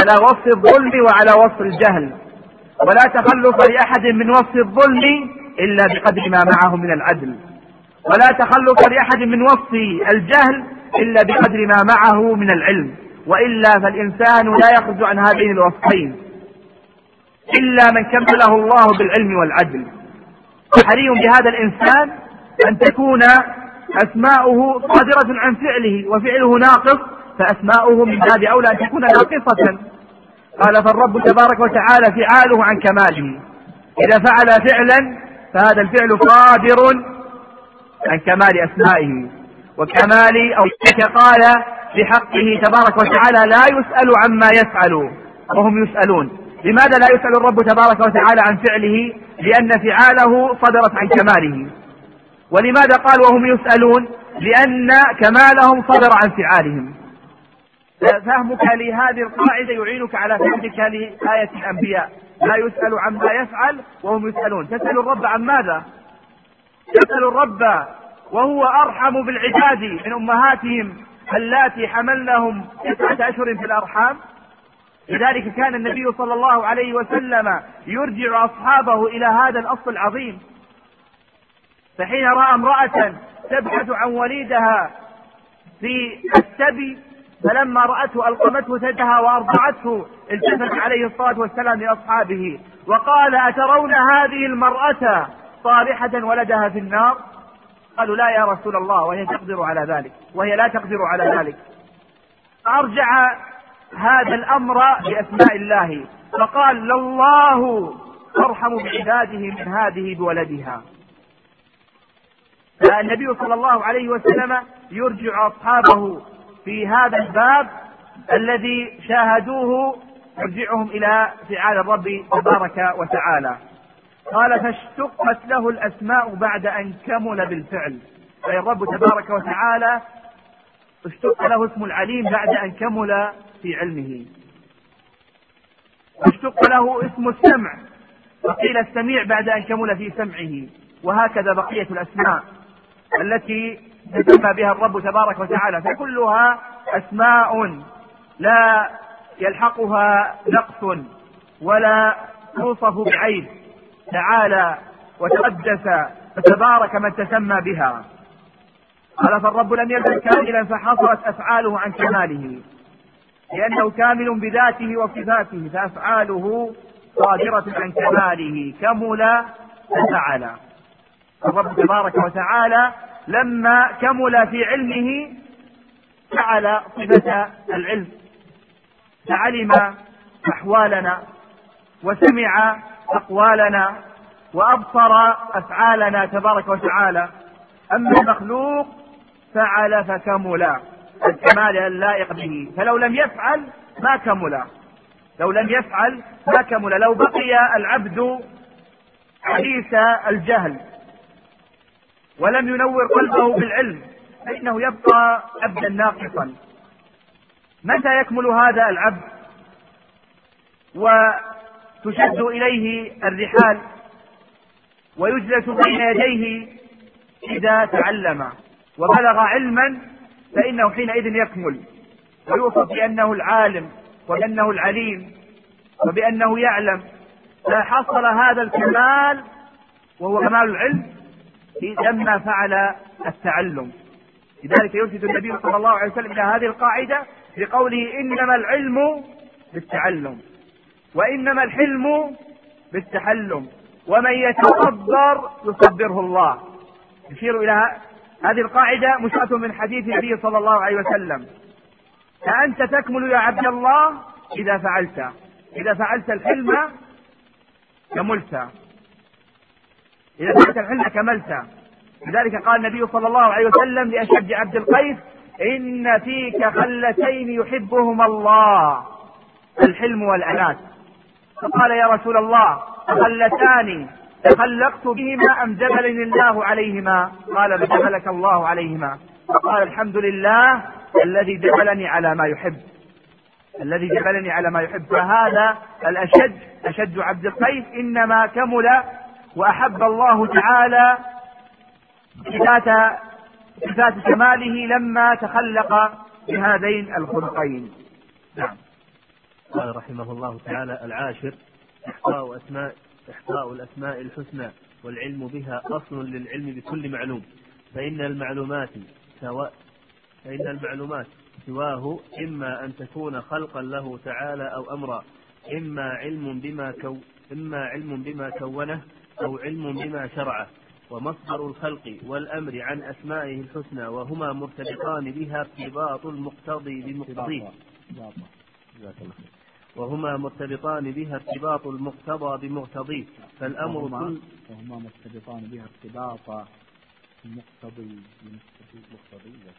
[SPEAKER 2] على وصف الظلم وعلى وصف الجهل. ولا تخلف لأحد من وصف الظلم إلا بقدر ما معه من العدل. ولا تخلف لأحد من وصف الجهل إلا بقدر ما معه من العلم. وإلا فالإنسان لا يخرج عن هذين الوصفين. إلا من كمله الله بالعلم والعدل. وحري بهذا الإنسان أن تكون أسماؤه صادرة عن فعله وفعله ناقص فأسماؤه من باب أولى أن تكون ناقصة. قال فالرب تبارك وتعالى فعاله عن كماله إذا فعل فعلا فهذا الفعل صادر عن كمال أسمائه وكمال أو قال بحقه تبارك وتعالى لا يسأل عما يفعل وهم يسألون. لماذا لا يسأل الرب تبارك وتعالى عن فعله؟ لأن فعاله صدرت عن كماله. ولماذا قال وهم يسألون؟ لأن كمالهم صدر عن فعالهم. فهمك لهذه القاعدة يعينك على فهمك لآية الأنبياء. لا يسأل عما يفعل وهم يسألون. تسأل الرب عن ماذا؟ تسأل الرب وهو أرحم بالعباد من أمهاتهم اللاتي حملنهم تسعة أشهر في الأرحام. لذلك كان النبي صلى الله عليه وسلم يرجع أصحابه إلى هذا الأصل العظيم. فحين رأى امرأة تبحث عن وليدها في السبي فلما رأته ألقمته ثدها وأرضعته التفت عليه الصلاة والسلام لأصحابه وقال أترون هذه المرأة صالحة ولدها في النار؟ قالوا لا يا رسول الله وهي تقدر على ذلك وهي لا تقدر على ذلك. أرجع هذا الأمر بأسماء الله فقال لله أرحم بعباده من هذه بولدها. فالنبي صلى الله عليه وسلم يرجع أصحابه في هذا الباب الذي شاهدوه يرجعهم إلى فعال الرب تبارك وتعالى. قال فاشتقت له الأسماء بعد أن كمل بالفعل. أي الرب تبارك وتعالى اشتق له اسم العليم بعد أن كمل في علمه. واشتق له اسم السمع وقيل السميع بعد أن كمل في سمعه. وهكذا بقية الأسماء التي تسمى بها الرب تبارك وتعالى فكلها أسماء لا يلحقها نقص ولا توصف بعيب تعالى وتقدس وتبارك من تسمى بها. قال فالرب لم يزل كاملا فحصرت أفعاله عن كماله لأنه كامل بذاته وصفاته فأفعاله صادرة عن كماله كمل ففعل الرب تبارك وتعالى لما كمل في علمه فعل صفة العلم فعلم أحوالنا وسمع أقوالنا وأبصر أفعالنا تبارك وتعالى. أما المخلوق فعل فكمل. الكمال اللائق به. فلو لم يفعل ما كمل. لو لم يفعل ما كمل. لو بقي العبد حديث الجهل ولم ينور قلبه بالعلم فإنه يبقى عبدا ناقصا. متى يكمل هذا العبد؟ وتشد إليه الرحال ويجلس بين يديه إذا تعلم وبلغ علما فإنه حينئذ يكمل. ويوصف بأنه العالم وبأنه العليم وبأنه يعلم. فحصل هذا الكمال وهو كمال العلم لما فعل التعلم. لذلك يرشد النبي صلى الله عليه وسلم إلى هذه القاعدة بقوله إنما العلم بالتعلم وإنما الحلم بالتحلم ومن يتصبر يصبره الله. يشير إلى هذه القاعدة مشاة من حديث النبي صلى الله عليه وسلم. فأنت تكمل يا عبد الله إذا فعلت إذا فعلت الحلم كملت. إذا فعلت الحلم كملت لذلك قال النبي صلى الله عليه وسلم لأشد عبد القيس إن فيك خلتين يحبهما الله الحلم والأنات فقال يا رسول الله خلتان تخلقت بهما أم جبلني الله عليهما؟ قال جبلك الله عليهما. فقال الحمد لله الذي جبلني على ما يحب. الذي جبلني على ما يحب. فهذا الأشد أشد عبد القيس إنما كمل وأحب الله تعالى ذات صفات كماله لما تخلق بهذين الخلقين. نعم.
[SPEAKER 3] قال رحمه الله تعالى العاشر إحصاء أسماء إحصاء الأسماء الحسنى والعلم بها أصل للعلم بكل معلوم. فإن المعلومات سواء فإن المعلومات سواه إما أن تكون خلقا له تعالى أو أمرا إما علم بما كو إما علم بما كونه أو علم بما شرعه ومصدر الخلق والأمر عن أسمائه الحسنى وهما مرتبطان بها ارتباط المقتضي بمقتضيه. وهما مرتبطان بها ارتباط المقتضى بمقتضيه. فالأمر
[SPEAKER 1] كل وهما مرتبطان بها ارتباط المقتضي بمقتضيه.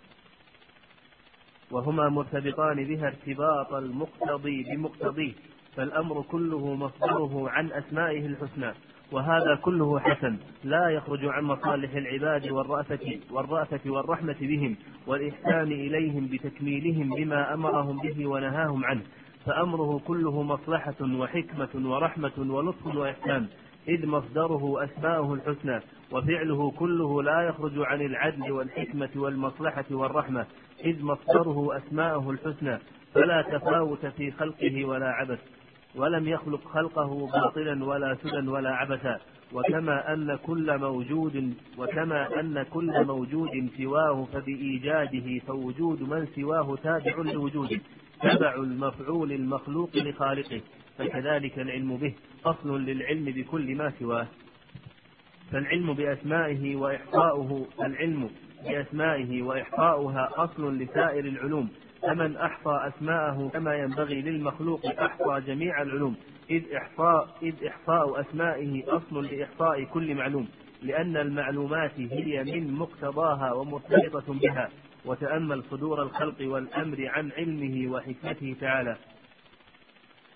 [SPEAKER 3] وهما مرتبطان بها ارتباط المقتضي بمقتضيه. فالأمر كله مصدره عن أسمائه الحسنى. وهذا كله حسن. لا يخرج عن مصالح العباد والرأفة والرأفة والرحمة بهم والإحسان إليهم بتكميلهم بما أمرهم به ونهاهم عنه. فأمره كله مصلحة وحكمة ورحمة ولطف وإحسان. إذ مصدره أسماؤه الحسنى وفعله كله لا يخرج عن العدل والحكمة والمصلحة والرحمة. إذ مصدره أسماءه الحسنى فلا تفاوت في خلقه ولا عبث. ولم يخلق خلقه باطلا ولا سدى ولا عبثا. وكما أن كل موجود وكما أن كل موجود سواه فبإيجاده فوجود من سواه تابع لوجوده تبع المفعول المخلوق لخالقه. فكذلك العلم به أصل للعلم بكل ما سواه. فالعلم بأسمائه وإحصاؤه العلم بأسمائه وإحصاؤها أصل لسائر العلوم. فمن أحصى أسماءه كما ينبغي للمخلوق أحصى جميع العلوم. إذ إحصاء إذ إحصاء أسمائه أصل لإحصاء كل معلوم لأن المعلومات هي من مقتضاها ومرتبطة بها. وتأمل صدور الخلق والأمر عن علمه وحكمته تعالى.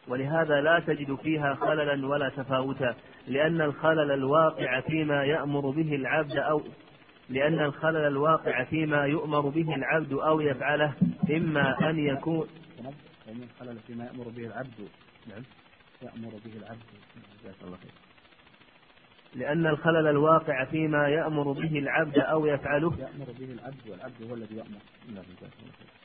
[SPEAKER 3] ولهذا لا تجد فيها خللا ولا تفاوتا لأن الخلل الواقع فيما يأمر به العبد أو لأن الخلل الواقع فيما يؤمر به العبد أو يفعله إما أن يكون
[SPEAKER 1] لأن الخلل فيما يأمر به العبد نعم. يأمر به العبد. جزاك الله خير.
[SPEAKER 3] لأن الخلل الواقع فيما يأمر به العبد أو يفعله.
[SPEAKER 1] يأمر به العبد والعبد هو الذي يأمر. نعم جزاك الله خير.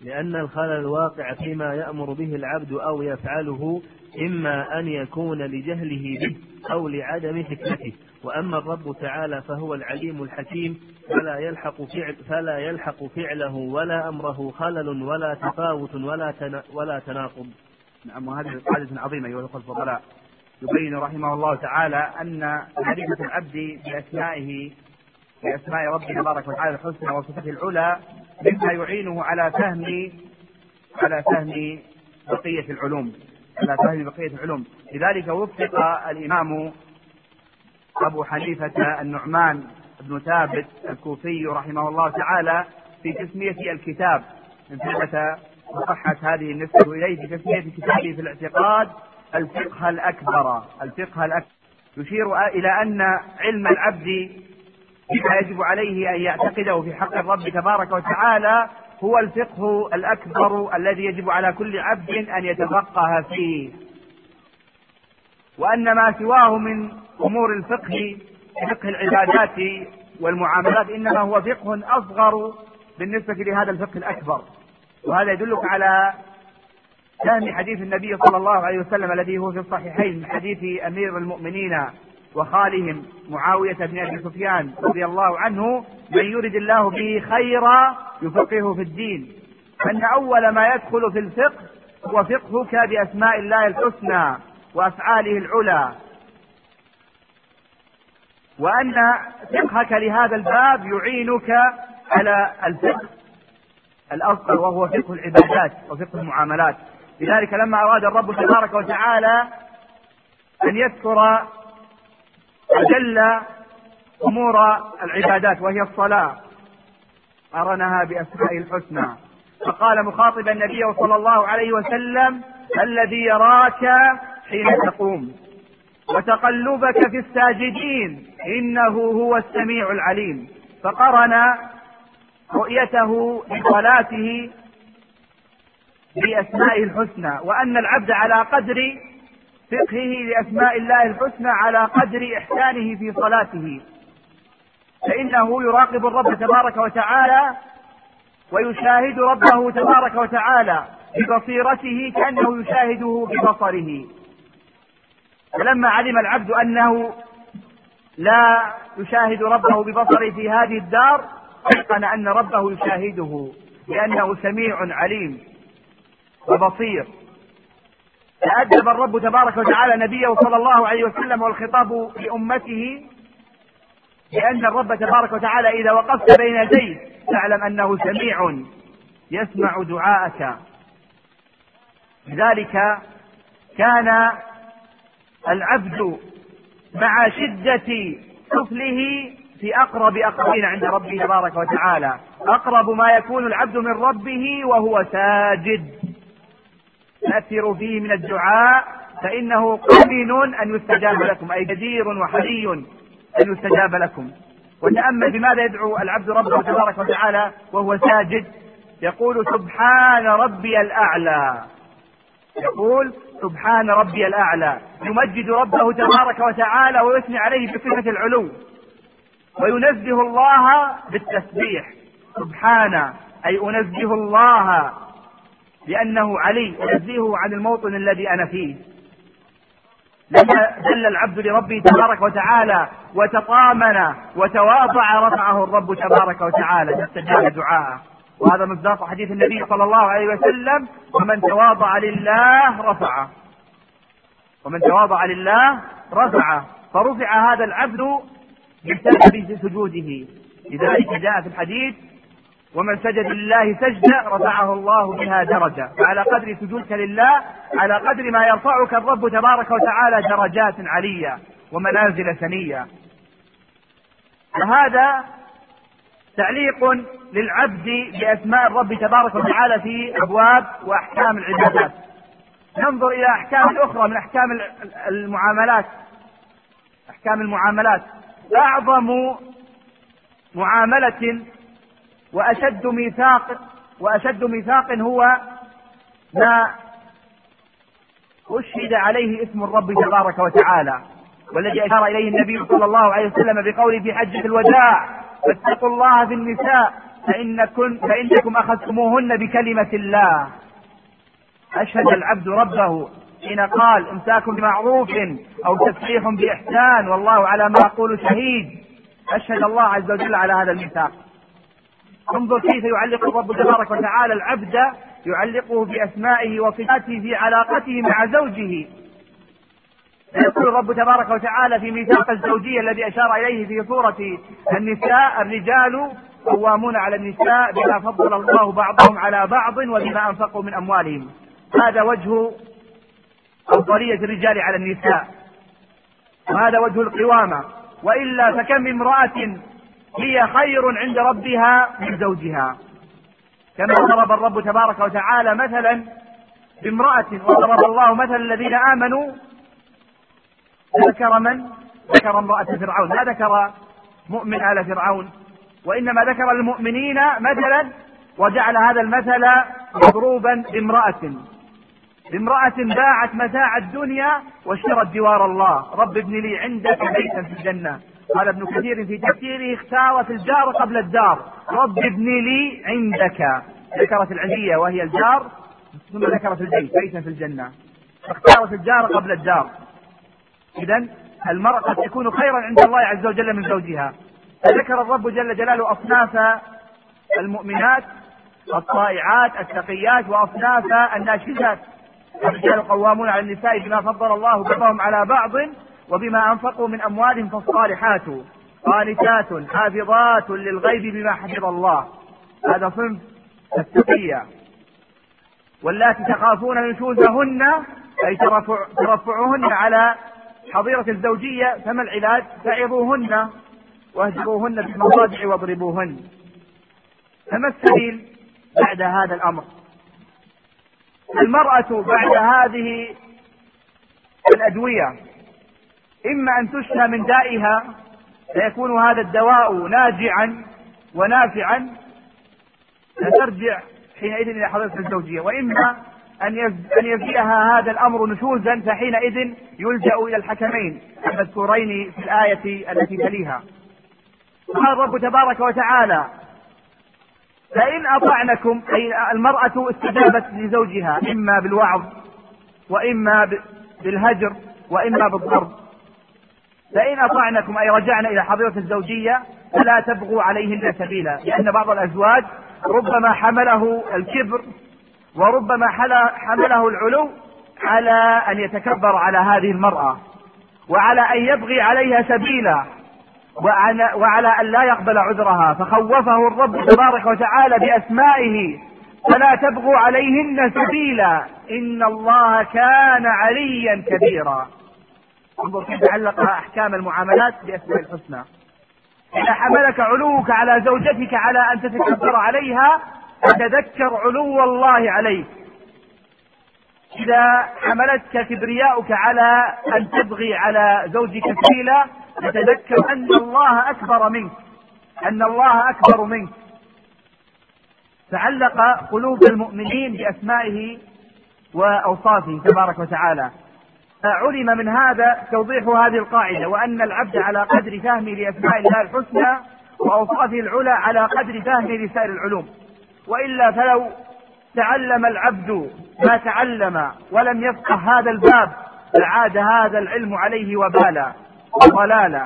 [SPEAKER 3] لأن الخلل الواقع فيما يأمر به العبد أو يفعله إما أن يكون لجهله به أو لعدم حكمته وأما الرب تعالى فهو العليم الحكيم فلا يلحق فعل فلا يلحق فعله ولا أمره خلل ولا تفاوت ولا ولا تناقض.
[SPEAKER 2] نعم وهذه قاعدة عظيمة أيها الأخوة الفضلاء يبين رحمه الله تعالى أن معرفة العبد بأسمائه بأسماء ربه تبارك وتعالى الحسنى وصفته العلى مما يعينه على فهم على فهم بقية العلوم على فهم بقية العلوم. لذلك وفق الإمام أبو حنيفة النعمان بن ثابت الكوفي رحمه الله تعالى في تسمية الكتاب. من ثبت وصحت هذه النسبة إليه في تسمية كتابه في الاعتقاد الفقه الأكبر الفقه الأكبر. يشير إلى أن علم العبد بما يجب عليه أن يعتقده في حق الرب تبارك وتعالى هو الفقه الأكبر الذي يجب على كل عبد أن يتفقه فيه. وأن ما سواه من أمور الفقه فقه العبادات والمعاملات إنما هو فقه أصغر بالنسبة لهذا الفقه الأكبر. وهذا يدلك على فهم حديث النبي صلى الله عليه وسلم الذي هو في الصحيحين من حديث أمير المؤمنين. وخالهم معاوية بن أبي سفيان رضي الله عنه من يرد الله به خيرا يفقهه في الدين. أن أول ما يدخل في الفقه هو فقهك بأسماء الله الحسنى وأفعاله العلى. وأن فقهك لهذا الباب يعينك على الفقه الأصغر وهو فقه العبادات وفقه المعاملات. لذلك لما أراد الرب تبارك وتعالى أن يذكر أجل أمور العبادات وهي الصلاة. قرنها بأسمائه الحسنى. فقال مخاطبا النبي صلى الله عليه وسلم الذي يراك حين تقوم وتقلبك في الساجدين إنه هو السميع العليم. فقرن رؤيته بصلاته باسمائه الحسنى وأن العبد على قدر فقهه لأسماء الله الحسنى على قدر إحسانه في صلاته. فإنه يراقب الرب تبارك وتعالى ويشاهد ربه تبارك وتعالى ببصيرته كأنه يشاهده ببصره. فلما علم العبد أنه لا يشاهد ربه ببصره في هذه الدار أيقن أن ربه يشاهده لأنه سميع عليم وبصير. فأدب الرب تبارك وتعالى نبيه صلى الله عليه وسلم والخطاب لأمته لأن الرب تبارك وتعالى إذا وقفت بين يديه تعلم أنه سميع يسمع دعاءك. لذلك كان العبد مع شدة سفله في أقرب أقربين عند ربه تبارك وتعالى. أقرب ما يكون العبد من ربه وهو ساجد. تأثر فيه من الدعاء فإنه قمن أن يستجاب لكم أي جدير وحري أن يستجاب لكم. وتأمل بماذا يدعو العبد ربه تبارك وتعالى وهو ساجد؟ يقول سبحان ربي الأعلى. يقول سبحان ربي الأعلى. يمجد ربه تبارك وتعالى ويثني عليه بصفة العلو. وينزه الله بالتسبيح. سبحان أي أنزه الله لأنه علي أنزهه عن الموطن الذي أنا فيه. لما دل العبد لربه تبارك وتعالى وتطامن وتواضع رفعه الرب تبارك وتعالى فاستجاب دعاءه. وهذا مصداق حديث النبي صلى الله عليه وسلم ومن تواضع لله رفعه. ومن تواضع لله رفعه. فرفع هذا العبد بسبب سجوده. لذلك جاء في الحديث ومن سجد لله سجدة رفعه الله بها درجة. فعلى قدر سجودك لله على قدر ما يرفعك الرب تبارك وتعالى درجات علية ومنازل سنية وهذا تعليق للعبد بأسماء الرب تبارك وتعالى في أبواب وأحكام العبادات. ننظر إلى أحكام أخرى من أحكام المعاملات. أحكام المعاملات. أعظم معاملة وأشد ميثاق وأشد ميثاق هو ما أشهد عليه اسم الرب تبارك وتعالى والذي أشار إليه النبي صلى الله عليه وسلم بقوله في حجة الوداع فاتقوا الله في النساء فإنكم, فإنكم أخذتموهن بكلمة الله. أشهد العبد ربه حين قال امساك بمعروف أو تسريح بإحسان والله على ما أقول شهيد. أشهد الله عز وجل على هذا الميثاق. انظر كيف يعلق الرب تبارك وتعالى العبد يعلقه بأسمائه وصفاته في علاقته مع زوجه. يقول الرب تبارك وتعالى في ميثاق الزوجية الذي أشار إليه في سورة النساء الرجال قوامون على النساء بما فضل الله بعضهم على بعض وبما أنفقوا من أموالهم. هذا وجه أفضلية الرجال على النساء. وهذا وجه القوامة. وإلا فكم امرأة هي خير عند ربها من زوجها. كما ضرب الرب تبارك وتعالى مثلا بامرأة وضرب الله مثل الذين آمنوا ذكر من؟ ذكر امرأة فرعون. لا ذكر مؤمن آل فرعون؟ وإنما ذكر المؤمنين مثلا وجعل هذا المثل مضروبا بامرأة. بامرأة باعت متاع الدنيا واشترت جوار الله. رب ابن لي عندك بيتا في الجنة. قال ابن كثير في تفسيره اختارت الجار قبل الدار. رب ابن لي عندك. ذكرت العزية وهي الجار ثم ذكرت البيت بيتا في الجنة. اختارت الجار قبل الدار. إذا المرأة قد تكون خيرا عند الله عز وجل من زوجها. فذكر الرب جل جلاله أصناف المؤمنات الطائعات التقيات وأصناف الناشزات. الرجال قوامون على النساء بما فضل الله بعضهم على بعض. وبما أنفقوا من أموالهم فالصالحات قانتات حافظات للغيب بما حفظ الله هذا صنف التقية واللاتي تخافون نشوزهن أي ترفع ترفعهن على حظيرة الزوجية فما العلاج؟ فعظوهن واهجروهن في المضاجع واضربوهن فما السبيل بعد هذا الأمر؟ المرأة بعد هذه الأدوية إما أن تشفى من دائها فيكون هذا الدواء ناجعا ونافعا فترجع حينئذ إلى حضرة الزوجية. وإما أن أن يزيئها هذا الأمر نشوزا فحينئذ يلجأ إلى الحكمين المذكورين في الآية التي تليها. قال الرب تبارك وتعالى فإن أطعنكم أي المرأة استجابت لزوجها إما بالوعظ وإما بالهجر وإما بالضرب. فإن أطعنكم أي رجعنا إلى حضيرة الزوجية فلا تبغوا عليهن سبيلا لأن بعض الأزواج ربما حمله الكبر وربما حمله العلو على أن يتكبر على هذه المرأة وعلى أن يبغي عليها سبيلا وعلى, وعلى أن لا يقبل عذرها فخوفه الرب تبارك وتعالى بأسمائه فلا تبغوا عليهن سبيلا إن الله كان عليا كبيرا. انظر كيف علق أحكام المعاملات بأسماء الحسنى. إذا حملك علوك على زوجتك على أن تتكبر عليها فتذكر علو الله عليك. إذا حملتك كبرياؤك على أن تبغي على زوجك سبيلا فتذكر أن الله أكبر منك. أن الله أكبر منك. تعلق قلوب المؤمنين بأسمائه وأوصافه تبارك وتعالى. علم من هذا توضيح هذه القاعدة وأن العبد على قدر فهمه لأسماء الله الحسنى وأوصافه العلى على قدر فهمه لسائر العلوم. وإلا فلو تعلم العبد ما تعلم ولم يفقه هذا الباب لعاد هذا العلم عليه وبالا وضلالا.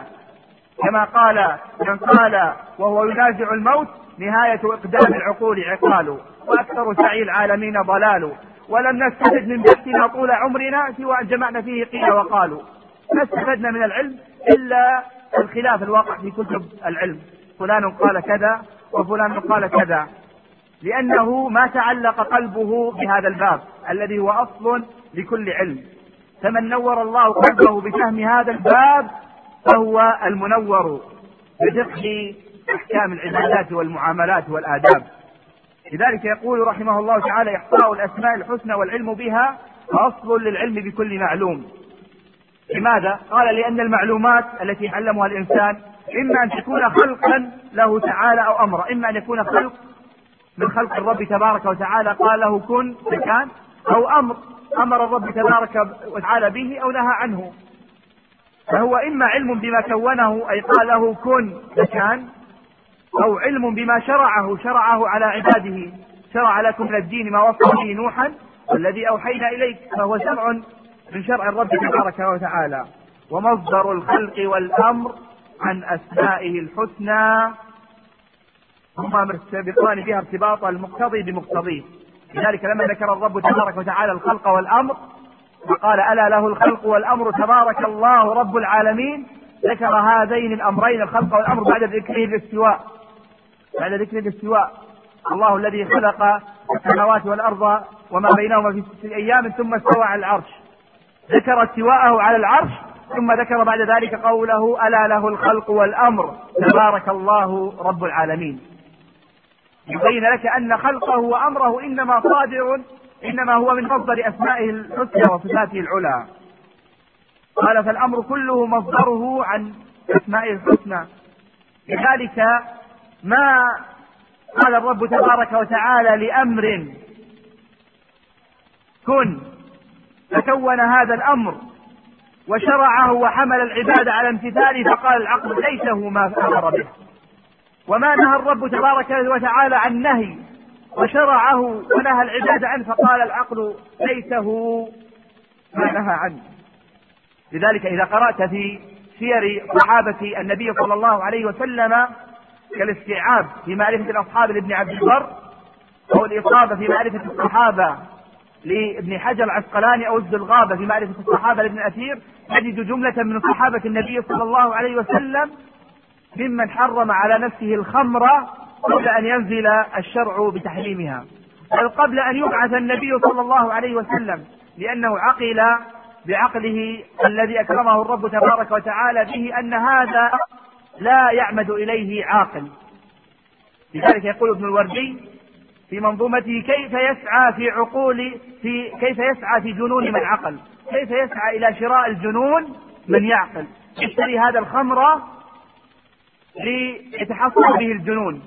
[SPEAKER 2] كما قال من قال وهو ينازع الموت نهاية إقدام العقول عقال وأكثر سعي العالمين ضلال ولم نستفد من بحثنا طول عمرنا سوى أن جمعنا فيه قيل وقالوا. ما استفدنا من العلم إلا الخلاف الواقع في كتب العلم. فلان قال كذا وفلان قال كذا. لأنه ما تعلق قلبه بهذا الباب الذي هو أصل لكل علم. فمن نور الله قلبه بفهم هذا الباب فهو المنور بفقه أحكام العبادات والمعاملات والآداب. لذلك يقول رحمه الله تعالى إحصاء الأسماء الحسنى والعلم بها أصل للعلم بكل معلوم لماذا؟ قال لأن المعلومات التي يعلمها الإنسان إما أن تكون خلقا له تعالى أو أمرا إما أن يكون خلق من خلق الرب تبارك وتعالى قال له كن فكان أو أمر أمر الرب تبارك وتعالى به أو نهى عنه فهو إما علم بما كونه أي قال له كن فكان أو علم بما شرعه شرعه على عباده. شرع لكم من الدين ما وصى به نوحا والذي أوحينا إليك فهو شرع من شرع الرب تبارك وتعالى. ومصدر الخلق والأمر عن أسمائه الحسنى. هما مرتبطان بها ارتباط المقتضي بمقتضيه. لذلك لما ذكر الرب تبارك وتعالى الخلق والأمر وقال ألا له الخلق والأمر تبارك الله رب العالمين ذكر هذين الأمرين الخلق والأمر بعد ذكره الاستواء بعد ذكر الاستواء. الله الذي خلق السماوات والأرض وما بينهما في ستة أيام ثم استوى على العرش. ذكر استواءه على العرش ثم ذكر بعد ذلك قوله ألا له الخلق والأمر تبارك الله رب العالمين. يبين لك أن خلقه وأمره إنما صادر إنما هو من مصدر أسمائه الحسنى وصفاته العلى. قال فالأمر كله مصدره عن أسمائه الحسنى. لذلك ما قال الرب تبارك وتعالى لأمر. كن. فكون هذا الأمر وشرعه وحمل العباد على امتثاله فقال العقل ليس هو ما أمر به. وما نهى الرب تبارك وتعالى عن نهي وشرعه ونهى العباد عنه فقال العقل ليس هو ما نهى عنه. لذلك إذا قرأت في سير صحابة النبي صلى الله عليه وسلم كالاستيعاب في معرفة الأصحاب لابن عبد البر أو الإصابة في معرفة الصحابة لابن حجر العسقلاني أو الز الغابة في معرفة الصحابة لابن أثير تجد جملة من صحابة النبي صلى الله عليه وسلم ممن حرم على نفسه الخمر قبل أن ينزل الشرع بتحريمها بل قبل أن يبعث النبي صلى الله عليه وسلم لأنه عقل بعقله الذي أكرمه الرب تبارك وتعالى به أن هذا لا يعمد إليه عاقل. لذلك يقول ابن الوردي في منظومته كيف يسعى في عقول في كيف يسعى في جنون من عقل. كيف يسعى إلى شراء الجنون من يعقل. يشتري هذا الخمر ليتحصل به الجنون.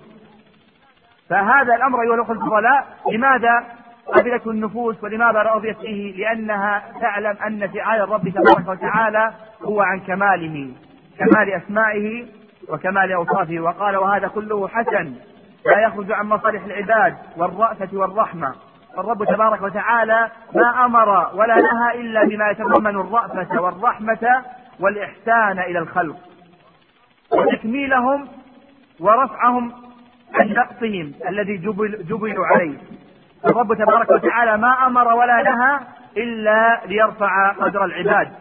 [SPEAKER 2] فهذا الأمر أيها الأخوة الفضلاء لماذا قبلته النفوس ولماذا رضيت به؟ لأنها تعلم أن فعال الرب تبارك وتعالى هو عن كماله. كمال أسمائه وكمال أوصافه. وقال وهذا كله حسن لا يخرج عن مصالح العباد والرأفة والرحمة. فالرب تبارك وتعالى ما أمر ولا نهى إلا بما يتضمن الرأفة والرحمة والإحسان إلى الخلق وتكميلهم ورفعهم عن نقصهم الذي جبل جبلوا عليه. الرب تبارك وتعالى ما أمر ولا نهى إلا ليرفع قدر العباد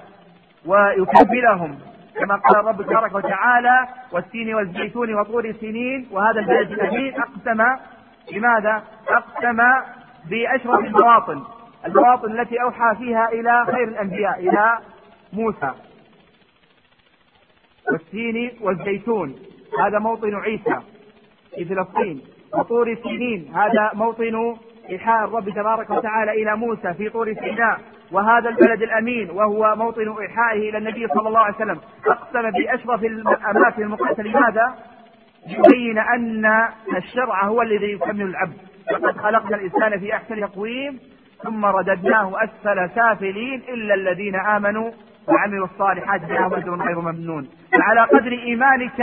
[SPEAKER 2] ويكملهم كما قال الرب تبارك وتعالى والتين والزيتون وطور سنين وهذا البلد الأمين أقسم لماذا؟ أقسم بأشرف المواطن المواطن التي أوحى فيها إلى خير الأنبياء إلى موسى. والتين والزيتون هذا موطن عيسى في فلسطين. وطور سنين هذا موطن إيحاء الرب تبارك وتعالى إلى موسى في طور سيناء. وهذا البلد الأمين وهو موطن إيحائه إلى النبي صلى الله عليه وسلم. أقسم بأشرف الأماكن المقدسة لماذا؟ يبين أن الشرع هو الذي يكمل العبد. لقد خلقنا الإنسان في أحسن تقويم ثم رددناه أسفل سافلين إلا الذين آمنوا وعملوا الصالحات فلهم أجر غير ممنون. فعلى قدر إيمانك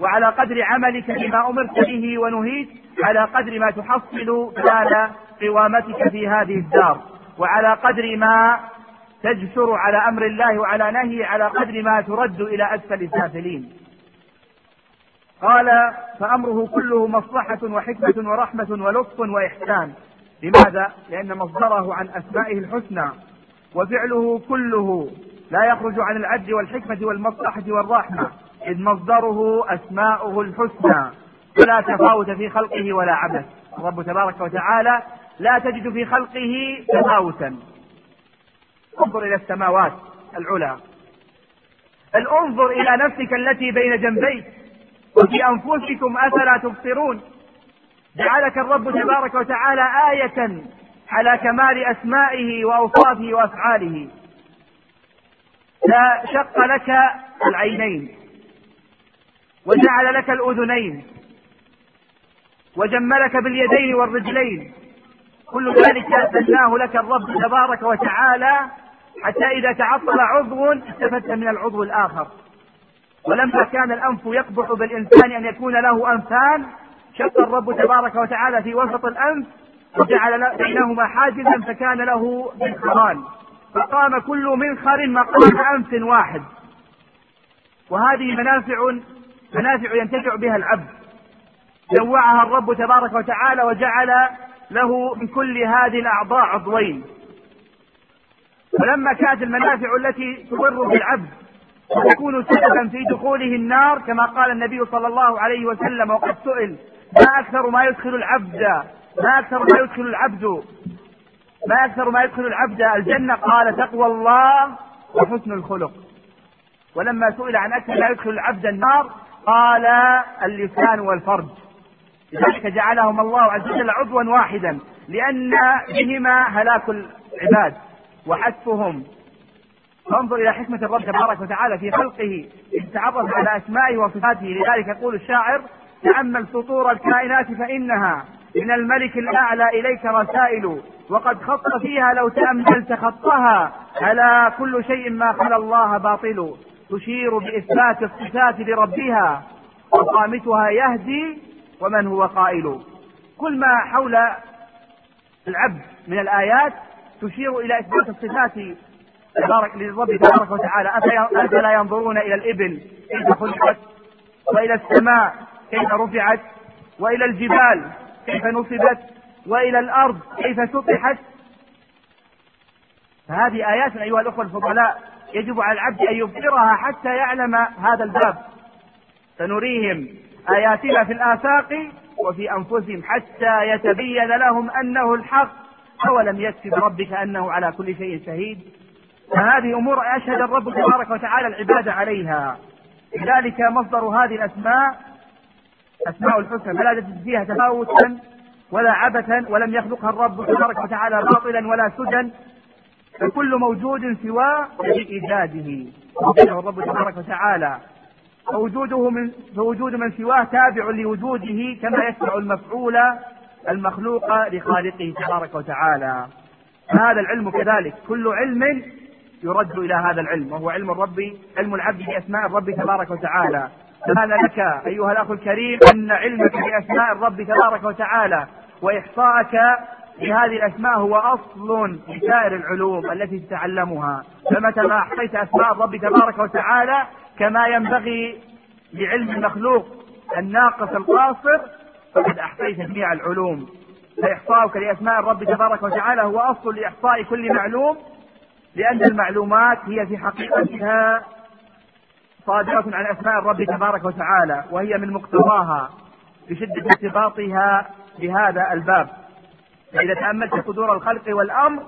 [SPEAKER 2] وعلى قدر عملك بما أمرت به ونهيت على قدر ما تحصل خلال قوامتك في هذه الدار. وعلى قدر ما تجسر على أمر الله وعلى نهي على قدر ما ترد إلى أسفل السافلين قال فأمره كله مصلحة وحكمة ورحمة ولطف وإحسان. لماذا؟ لأن مصدره عن أسمائه الحسنى. وفعله كله لا يخرج عن العدل والحكمة والمصلحة والرحمة إذ مصدره أسماؤه الحسنى. ولا تفاوت في خلقه ولا عبث. الرب تبارك وتعالى لا تجد في خلقه تفاوتا. انظر إلى السماوات العلى انظر إلى نفسك التي بين جنبيك وفي أنفسكم أفلا تبصرون. جعلك الرب تبارك وتعالى آية على كمال أسمائه وأوصافه وأفعاله. لا شق لك العينين. وجعل لك الأذنين. وجملك باليدين والرجلين. كل ذلك سناه لك الرب تبارك وتعالى حتى إذا تعطل عضو استفدت من العضو الآخر. ولما كان الأنف يقبح بالإنسان أن يكون له أنفان شق الرب تبارك وتعالى في وسط الأنف وجعل بينهما حاجزا فكان له منخران. فقام كل منخر مقام أنف واحد. وهذه منافع منافع ينتفع بها العبد. نوعها الرب تبارك وتعالى وجعل له من كل هذه الأعضاء عضوين. فلما كانت المنافع التي تضر بالعبد وتكون سببا في دخوله النار كما قال النبي صلى الله عليه وسلم وقد سئل ما أكثر ما يدخل العبد؟ ما أكثر ما يدخل العبد؟ ما أكثر ما يدخل العبد الجنة؟ قال تقوى الله وحسن الخلق. ولما سئل عن أكثر ما يدخل العبد النار قال اللسان والفرج. لذلك جعلهم الله عز وجل عضوا واحدا لأن بهما هلاك العباد وحتفهم فانظر إلى حكمة الرب تبارك وتعالى في خلقه إذ تعرف على أسمائه وصفاته لذلك يقول الشاعر تأمل سطور الكائنات فإنها من الملك الأعلى إليك رسائل وقد خط فيها لو تأملت خطها ألا كل شيء ما خلا الله باطل تشير بإثبات الصفات لربها وقامتها يهدي ومن هو قائل. كل ما حول العبد من الآيات تشير إلى إثبات الصفات. تبارك للرب تبارك وتعالى. أفلا ينظرون إلى الإبل كيف خلقت؟ وإلى السماء كيف رفعت؟ وإلى الجبال كيف نصبت؟ وإلى الأرض كيف سطحت؟ فهذه آيات أيها الأخوة الفضلاء يجب على العبد أن يبصرها حتى يعلم هذا الباب. سنريهم. آياتنا في الآفاق وفي أنفسهم حتى يتبين لهم أنه الحق أولم يكفي بربك أنه على كل شيء شهيد؟ فهذه أمور أشهد الرب تبارك وتعالى العباد عليها. لذلك مصدر هذه الأسماء أسماء الحسنى فلا تجد فيها تفاوتا ولا عبثا ولم يخلقها الرب تبارك وتعالى باطلا ولا سدى فكل موجود سوى بإيجاده الرب تبارك وتعالى. فوجوده من فوجود من سواه تابع لوجوده كما يتبع المفعول المخلوق لخالقه تبارك وتعالى. هذا العلم كذلك. كل علم يرد إلى هذا العلم وهو علم الرب علم العبد بأسماء الرب تبارك وتعالى. بان لك أيها الأخ الكريم أن علمك بأسماء الرب تبارك وتعالى واحصاءك لهذه الأسماء هو أصل لسائر العلوم التي تتعلمها. فمتى ما أحصيت أسماء الرب تبارك وتعالى كما ينبغي لعلم المخلوق الناقص القاصر فقد أحصيت جميع العلوم. فإحصاؤك لأسماء الرب تبارك وتعالى هو أصل لإحصاء كل معلوم لأن المعلومات هي في حقيقتها صادرة عن أسماء الرب تبارك وتعالى وهي من مقتضاها بشدة ارتباطها بهذا الباب. فإذا تأملت صدور الخلق والأمر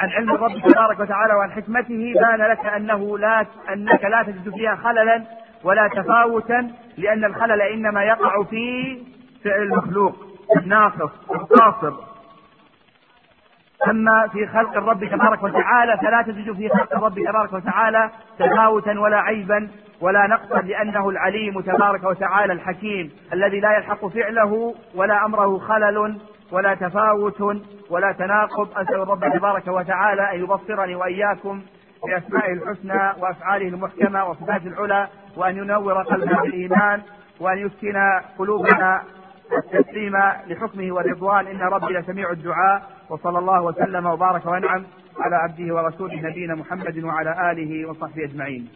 [SPEAKER 2] عن علم الرب تبارك وتعالى وعن حكمته بان لك أنه لا أنك لا تجد فيها خللا ولا تفاوتا لأن الخلل إنما يقع في فعل المخلوق. الناقص القاصر أما في خلق الرب تبارك وتعالى فلا تجد في خلق الرب تبارك وتعالى تفاوتا ولا عيبا ولا نقصا لأنه العليم تبارك وتعالى الحكيم الذي لا يلحق فعله ولا أمره خلل. ولا تفاوت ولا تناقض أسأل الرب تبارك وتعالى أن يبصرني وإياكم بأسمائه الحسنى وأفعاله المحكمة وصفاته العلى وأن ينور قلبنا بالإيمان وأن يسكن قلوبنا التسليم لحكمه والرضوان. إن ربي لسميع الدعاء وصلى الله وسلم وبارك وأنعم على عبده ورسوله نبينا محمد وعلى آله وصحبه أجمعين.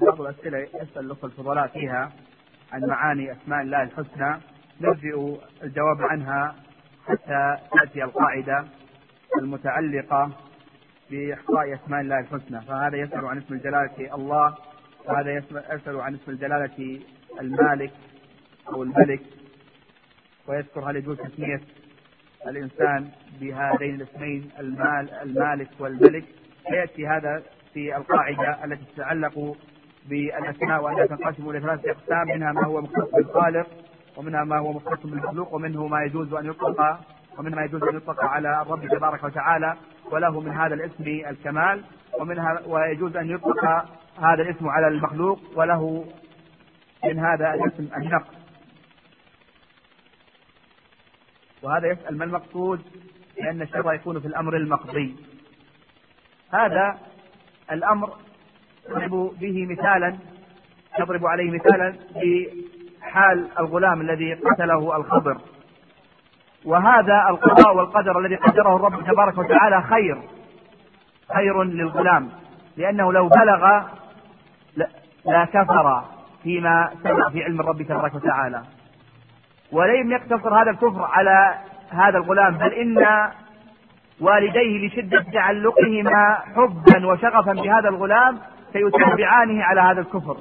[SPEAKER 2] بعض الأسئلة يسأل الأخوة الفضلاء فيها عن معاني أسماء الله الحسنى نرجئ الجواب عنها حتى تأتي القاعدة المتعلقة بإحصاء أسماء الله الحسنى. فهذا يسأل عن اسم الجلالة الله وهذا يسأل عن اسم الجلالة المالك أو الملك ويذكر هل يجوز تسمية الإنسان بهذين الاسمين المال المالك والملك. سيأتي هذا في القاعدة التي تتعلق بالأسماء وانها تنقسم إلى ثلاثة أقسام منها ما هو مختص بالخالق ومنها ما هو مختص بالمخلوق ومنه ما يجوز أن يطلق ومنها ما يجوز أن يطلق على الرب تبارك وتعالى وله من هذا الاسم الكمال ومنها ويجوز أن يطلق هذا الاسم على المخلوق وله من هذا الاسم النقص. وهذا يسأل ما المقصود؟ لأن الشر يكون في الأمر المقضي. هذا الأمر تضرب به مثالا تضرب عليه مثالا بحال الغلام الذي قتله الخضر. وهذا القضاء والقدر الذي قدره الرب تبارك وتعالى خير خير للغلام لأنه لو بلغ لا كفر فيما سبق في علم الرب تبارك وتعالى. ولم يقتصر هذا الكفر على هذا الغلام بل إن والديه لشدة تعلقهما حبا وشغفا بهذا الغلام سيتابعانه على هذا الكفر.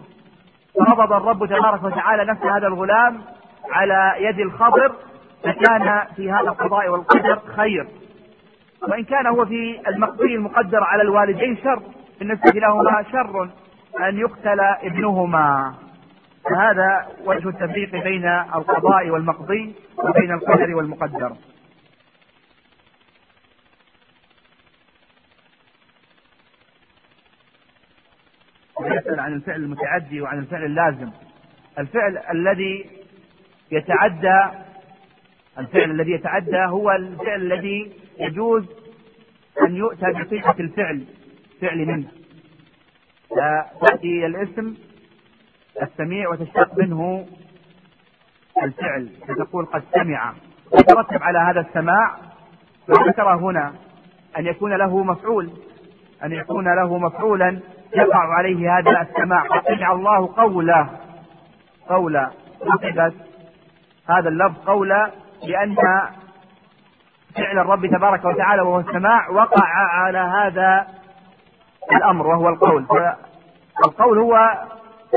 [SPEAKER 2] فقبض الرب تبارك وتعالى نفس هذا الغلام على يد الخضر فكان في هذا القضاء والقدر خير. وإن كان هو في المقضي المقدر على الوالدين شر بالنسبة لهما شر أن يقتل ابنهما. فهذا وجه التفريق بين القضاء والمقضي وبين القدر والمقدر. يسأل عن الفعل المتعدي وعن الفعل اللازم. الفعل الذي يتعدى الفعل الذي يتعدى هو الفعل الذي يجوز أن يؤتى بصيغة الفعل فعل منه. تأتي الاسم السميع وتشتق منه الفعل فتقول قد سمع. ويترتب على هذا السماع وذكر هنا أن يكون له مفعول. أن يكون له مفعولا يقع عليه هذا السماع سمع الله قولا قولا. نصبت هذا اللفظ قولا لأن فعل الرب تبارك وتعالى وهو السماع وقع على هذا الأمر وهو القول. فالقول هو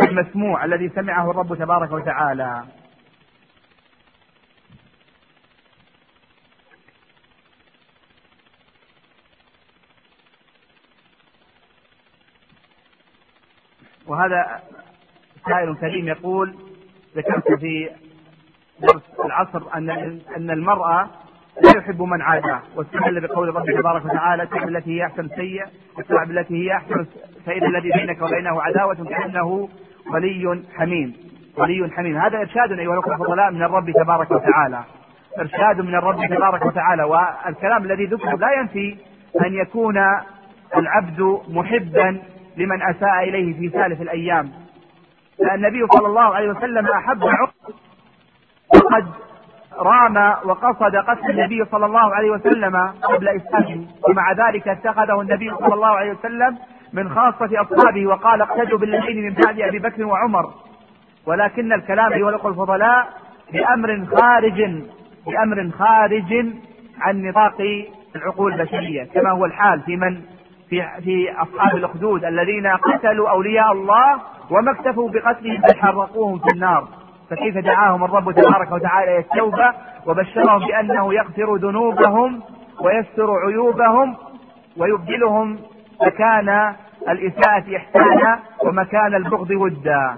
[SPEAKER 2] المسموع الذي سمعه الرب تبارك وتعالى. وهذا سائل كريم يقول ذكرت في درس العصر أن أن المرأة لا يحب من عاداه واستدل بقول ربه تبارك وتعالى اتبع التي هي أحسن سيئة اتبع بالتي هي أحسن فاذا الذي بينك وبينه عداوة كأنه ولي حميم. ولي حميم. هذا إرشاد أيها الأخوة الفضلاء من الرب تبارك وتعالى. إرشاد من الرب تبارك وتعالى. والكلام الذي ذكر لا ينفي أن يكون العبد محبا لمن أساء إليه في سالف الأيام. النبي صلى الله عليه وسلم أحب عمر وقد رام وقصد قتل النبي صلى الله عليه وسلم قبل إسلامه. ومع ذلك اتخذه النبي صلى الله عليه وسلم من خاصة أصحابه وقال اقتدوا بالذين من بعد أبي بكر وعمر. ولكن الكلام أيها الأخوة الفضلاء بأمر خارج بأمر خارج عن نطاق العقول البشرية كما هو الحال في من في في أصحاب الأخدود الذين قتلوا أولياء الله وما اكتفوا بقتلهم بل حرقوهم في النار. فكيف دعاهم الرب تبارك وتعالى إلى التوبه وبشرهم بأنه يغفر ذنوبهم ويستر عيوبهم ويبدلهم مكان الإساءة إحسانا ومكان البغض ودا.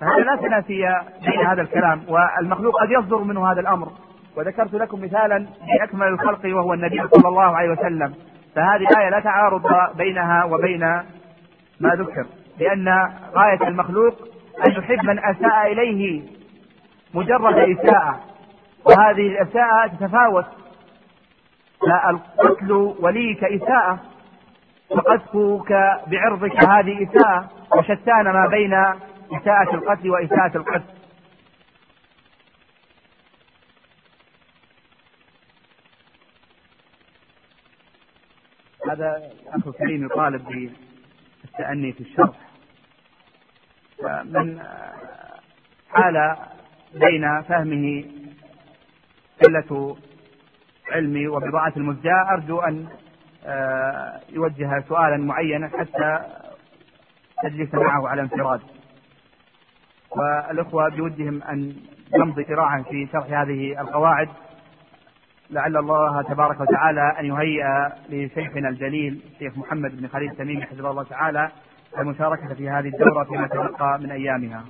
[SPEAKER 2] فهذا لا تنافي بين هذا الكلام والمخلوق قد يصدر منه هذا الأمر. وذكرت لكم مثالا باكمل الخلق وهو النبي صلى الله عليه وسلم. فهذه الآية لا تعارض بينها وبين ما ذكر لأن غاية المخلوق أن يحب من أساء إليه مجرد إساءة وهذه الإساءة تتفاوت. فالقتل وليك إساءة وقذفك بعرضك هذه إساءة وشتان ما بين إساءة القتل وإساءة القتل هذا الأخ الكريم يطالب بالتأني في الشرح. من حال بين فهمه قلة علمي وبضاعة المزجاة أرجو أن آه، يوجه سؤالا معينا حتى تجلس معه على انفراد. والإخوة بودهم أن نمضي قراءة في شرح هذه القواعد. لعل الله تبارك وتعالى أن يهيئ لشيخنا الجليل الشيخ محمد بن خليل تميم حفظه الله تعالى المشاركة في هذه الدورة فيما تبقى من أيامها.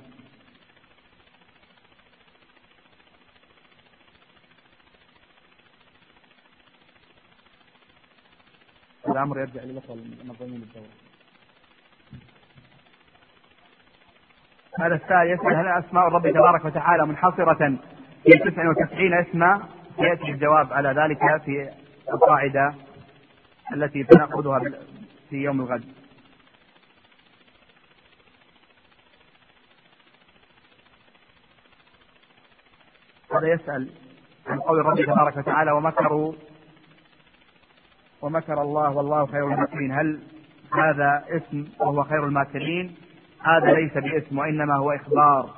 [SPEAKER 2] الأمر يرجع للأخوة المنظمين الدورة هذا السائل يسأل هل أسماء الرب تبارك وتعالى منحصرة في 99 اسما؟ يأتي الجواب على ذلك في القاعدة التي سنأخذها في يوم الغد. هذا يسأل عن قول ربي تبارك وتعالى ومكروا ومكر الله والله خير الماكرين. هل هذا اسم وهو خير الماكرين؟ هذا ليس باسم وإنما هو إخبار.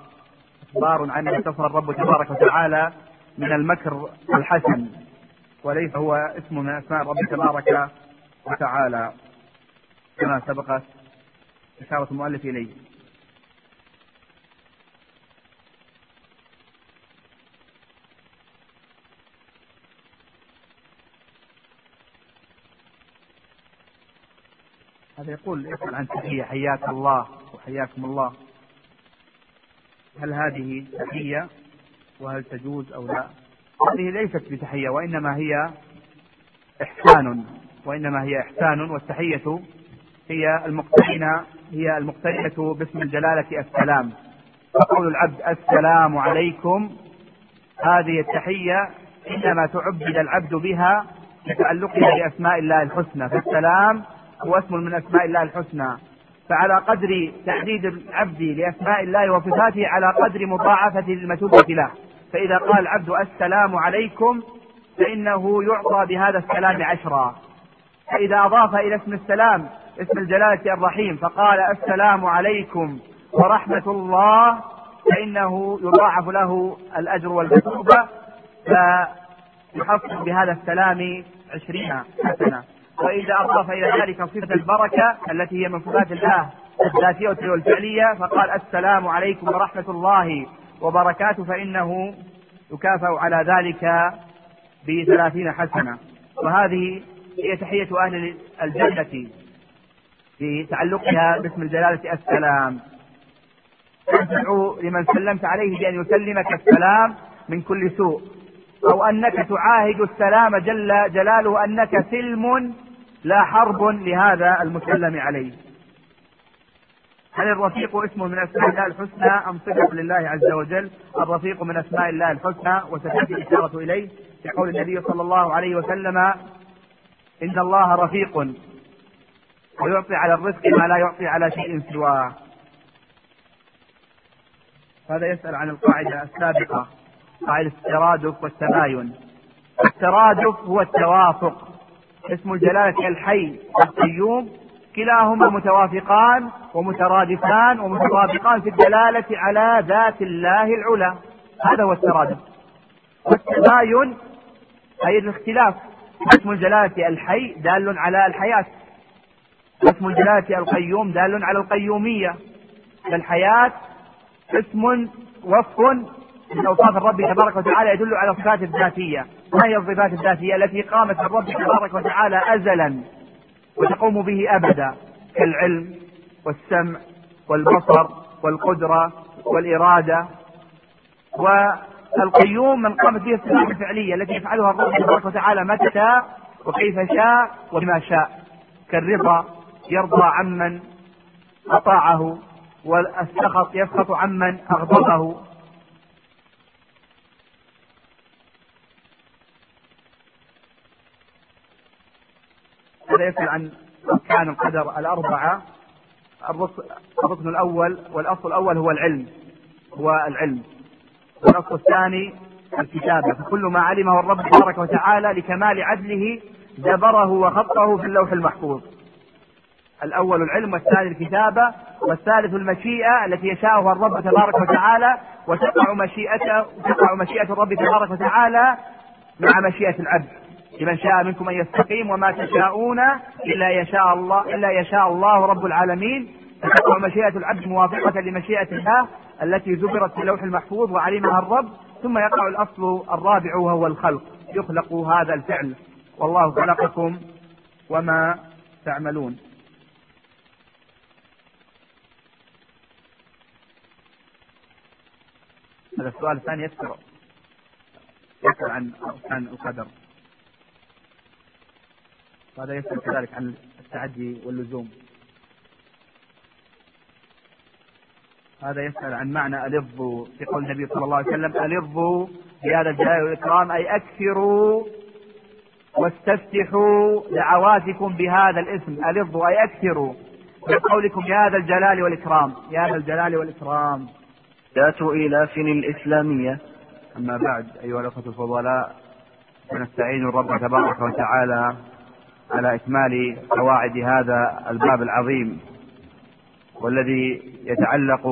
[SPEAKER 2] إخبار عن ما اتصل الرب تبارك وتعالى من المكر الحسن وليس هو اسم من أسماء الرب تبارك وتعالى كما سبقت إشارة المؤلف إليه. هذا يقول يسأل عن تحية حياك الله وحياكم الله. هل هذه تحية؟ وهل تجوز أو لا. هذه ليست بتحية وإنما هي إحسان وإنما هي إحسان والتحية هي المقترنة هي المقترنة باسم الجلالة السلام. فقول العبد السلام عليكم هذه التحية إنما تعبد العبد بها لتعلقها بأسماء الله الحسنى. فالسلام هو اسم من أسماء الله الحسنى. فعلى قدر تعديد العبد لأسماء الله وصفاته على قدر مضاعفة المثوبه له. فإذا قال العبد السلام عليكم فإنه يعطى بهذا السلام عشرا. فإذا أضاف إلى اسم السلام اسم الجلالة الرحيم فقال السلام عليكم ورحمة الله فإنه يضاعف له الأجر والمثوبة فيحصل بهذا السلام عشرين حسنة. وإذا أضاف إلى ذلك صفة البركة التي هي من صفات الله الذاتية والفعلية فقال السلام عليكم ورحمة الله وبركاته فإنه يكافأ على ذلك بثلاثين حسنة. وهذه هي تحية أهل الجنة في تعلقها باسم الجلالة السلام. تدعو لمن سلمت عليه بأن يسلمك السلام من كل سوء. أو أنك تعاهد السلام جل جلاله أنك سلم لا حرب لهذا المسلم عليه. هل الرفيق اسم من أسماء الله الحسنى أم صفة لله عز وجل؟ الرفيق من أسماء الله الحسنى وستأتي الإشارة إليه في قول النبي صلى الله عليه وسلم إن الله رفيق ويعطي على الرزق ما لا يعطي على شيء سواه. هذا يسأل عن القاعدة السابقة قاعدة الترادف والتباين. الترادف هو التوافق اسم الجلالة الحي القيوم كلاهما متوافقان ومترادفان ومتطابقان في الدلالة على ذات الله العلى هذا هو الترادف. والتباين أي الاختلاف اسم الجلالة الحي دال على الحياة. اسم الجلالة القيوم دال على القيومية. فالحياة اسم وصف من اوصاف الرب تبارك وتعالى يدل على الصفات الذاتية. ما هي الصفات الذاتية التي قامت الرب تبارك وتعالى ازلا؟ وتقوم به أبدا كالعلم والسمع والبصر والقدرة والإرادة. والقيوم من قامت به الصفات الفعلية التي يفعلها الرب تبارك وتعالى متى شاء وكيف شاء وبما شاء. كالرضا يرضى عمن أطاعه والسخط يسخط عمن أغضبه. هذا يسأل عن أركان القدر الأربعة. الركن الأول والأصل الأول هو العلم هو العلم. والأصل الثاني الكتابة. فكل ما علمه الرب تبارك وتعالى لكمال عدله جبره وخطه في اللوح المحفوظ. الأول العلم والثاني الكتابة والثالث المشيئة التي يشاءها الرب تبارك وتعالى وتقع مشيئته تقع مشيئة الرب تبارك وتعالى مع مشيئة العبد. لمن شاء منكم أن يستقيم وما تشاءون إلا يشاء الله إلا يشاء الله رب العالمين. فتقع مشيئة العبد موافقة لمشيئة الله التي ذكرت في اللوح المحفوظ وعلمها الرب ثم يقع الأصل الرابع وهو الخلق. يخلق هذا الفعل. والله خلقكم وما تعملون. هذا السؤال الثاني يذكر يذكر عن عن القدر. وهذا يسأل كذلك عن التعدي واللزوم. هذا يسأل عن معنى ألظوا في قول النبي صلى الله عليه وسلم ألظوا بهذا الجلال والإكرام أي أكثروا واستفتحوا دعواتكم بهذا الاسم ألظوا أي أكثروا من قولكم يا ذا الجلال والإكرام يا ذا الجلال والإكرام.
[SPEAKER 1] ذات إيلاف الإسلامية. أما بعد أيها الأخوة الفضلاء فنستعين الرب تبارك وتعالى على إكمال قواعد هذا الباب العظيم والذي يتعلق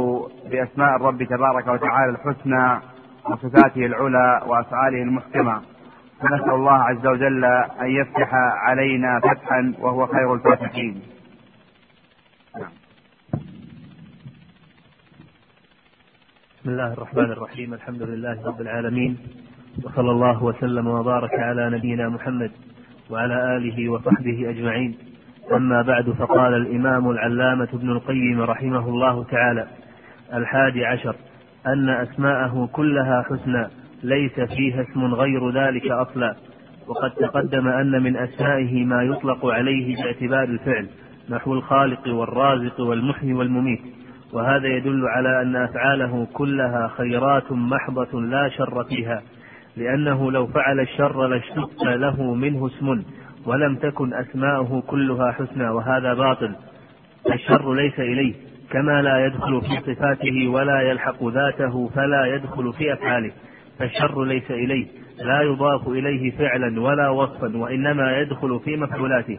[SPEAKER 1] بأسماء الرب تبارك وتعالى الحسنى وصفاته العلى وأفعاله المحكمة. فنسأل الله عز وجل أن يفتح علينا فتحا وهو خير الفاتحين.
[SPEAKER 3] بسم الله الرحمن الرحيم. الحمد لله رب العالمين. وصلى الله وسلم وبارك على نبينا محمد وعلى آله وصحبه أجمعين. أما بعد فقال الإمام العلامة ابن القيم رحمه الله تعالى الحادي عشر أن أسماءه كلها حسنى ليس فيها اسم غير ذلك أصلا. وقد تقدم أن من أسمائه ما يطلق عليه باعتبار الفعل نحو الخالق والرازق والمحيي والمميت. وهذا يدل على أن أفعاله كلها خيرات محضة لا شر فيها. لأنه لو فعل الشر لاشتق له منه اسم ولم تكن أسماؤه كلها حسنى وهذا باطل. الشر ليس إليه كما لا يدخل في صفاته ولا يلحق ذاته فلا يدخل في أفعاله. فالشر ليس إليه لا يضاف إليه فعلا ولا وصفا وإنما يدخل في مفعولاته.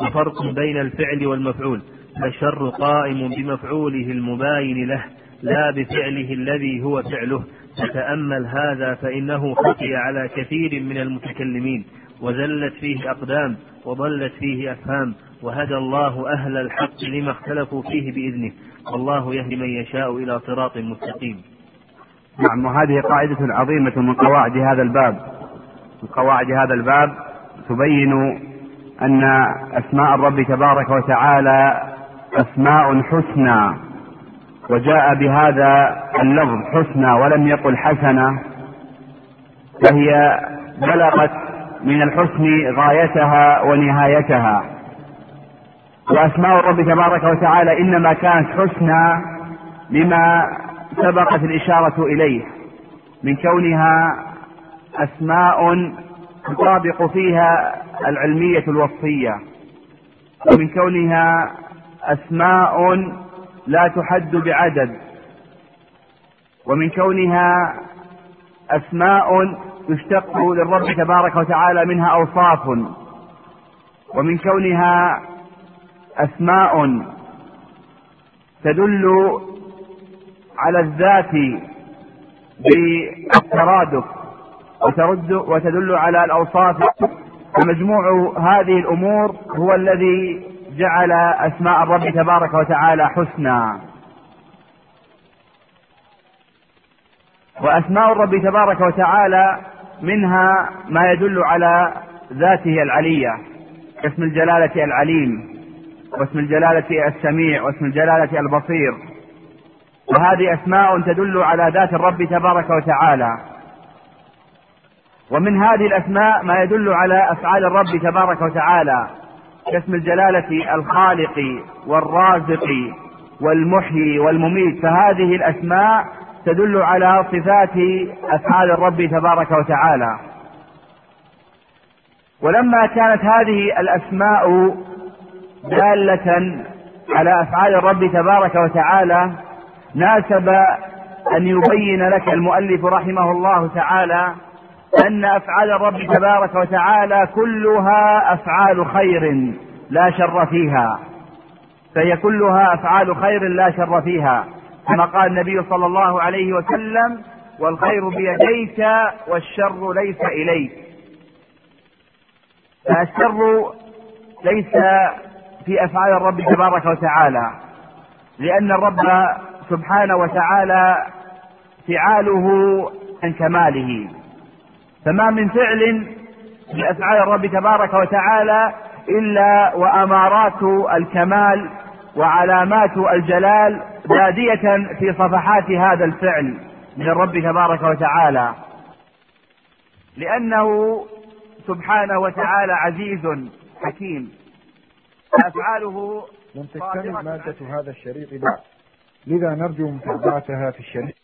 [SPEAKER 3] وفرق بين الفعل والمفعول فالشر قائم بمفعوله المباين له لا بفعله الذي هو فعله. فتأمل هذا فإنه خفي على كثير من المتكلمين وزلت فيه أقدام وضلت فيه أفهام وهدى الله أهل الحق لما اختلفوا فيه بإذنه والله يهدي من يشاء إلى صراط مستقيم.
[SPEAKER 1] نعم وهذه قاعدة عظيمة من قواعد هذا الباب. من قواعد هذا الباب تبين أن أسماء الرب تبارك وتعالى أسماء حسنى. وجاء بهذا اللفظ حسنى ولم يقل حسنة
[SPEAKER 2] فهي بلغت من الحسن غايتها ونهايتها. وأسماء الرب تبارك وتعالى إنما كانت حسنى لما سبقت الإشارة إليه من كونها أسماء تطابق فيها العلمية الوصفية ومن كونها أسماء لا تحد بعدد. ومن كونها أسماء يشتق للرب تبارك وتعالى منها أوصاف. ومن كونها أسماء تدل على الذات بالترادف وترد وتدل على الأوصاف. فمجموع هذه الأمور هو الذي جعل أسماء الرب تبارك وتعالى حسنى. وأسماء الرب تبارك وتعالى منها ما يدل على ذاته العلية اسم الجلالة العليم واسم الجلالة السميع واسم الجلالة البصير. وهذه أسماء تدل على ذات الرب تبارك وتعالى. ومن هذه الأسماء ما يدل على أفعال الرب تبارك وتعالى. كاسم الجلالة الخالق والرازق والمحيي والمميت. فهذه الأسماء تدل على صفات أفعال الرب تبارك وتعالى. ولما كانت هذه الأسماء دالة على أفعال الرب تبارك وتعالى ناسب أن يبين لك المؤلف رحمه الله تعالى أن أفعال الرب تبارك وتعالى كلها أفعال خير لا شر فيها. فهي كلها أفعال خير لا شر فيها. كما قال النبي صلى الله عليه وسلم والخير بيديك والشر ليس إليك. فالشر ليس في أفعال الرب تبارك وتعالى لأن الرب سبحانه وتعالى فعاله عن كماله. فما من فعل لأفعال الرب تبارك وتعالى إلا وأمارات الكمال وعلامات الجلال بادية في صفحات هذا الفعل من الرب تبارك وتعالى. لأنه سبحانه وتعالى عزيز حكيم. أفعاله
[SPEAKER 4] لم تكتمل مادة هذا الشريط بعد. لذا نرجو متابعتها في الشريط.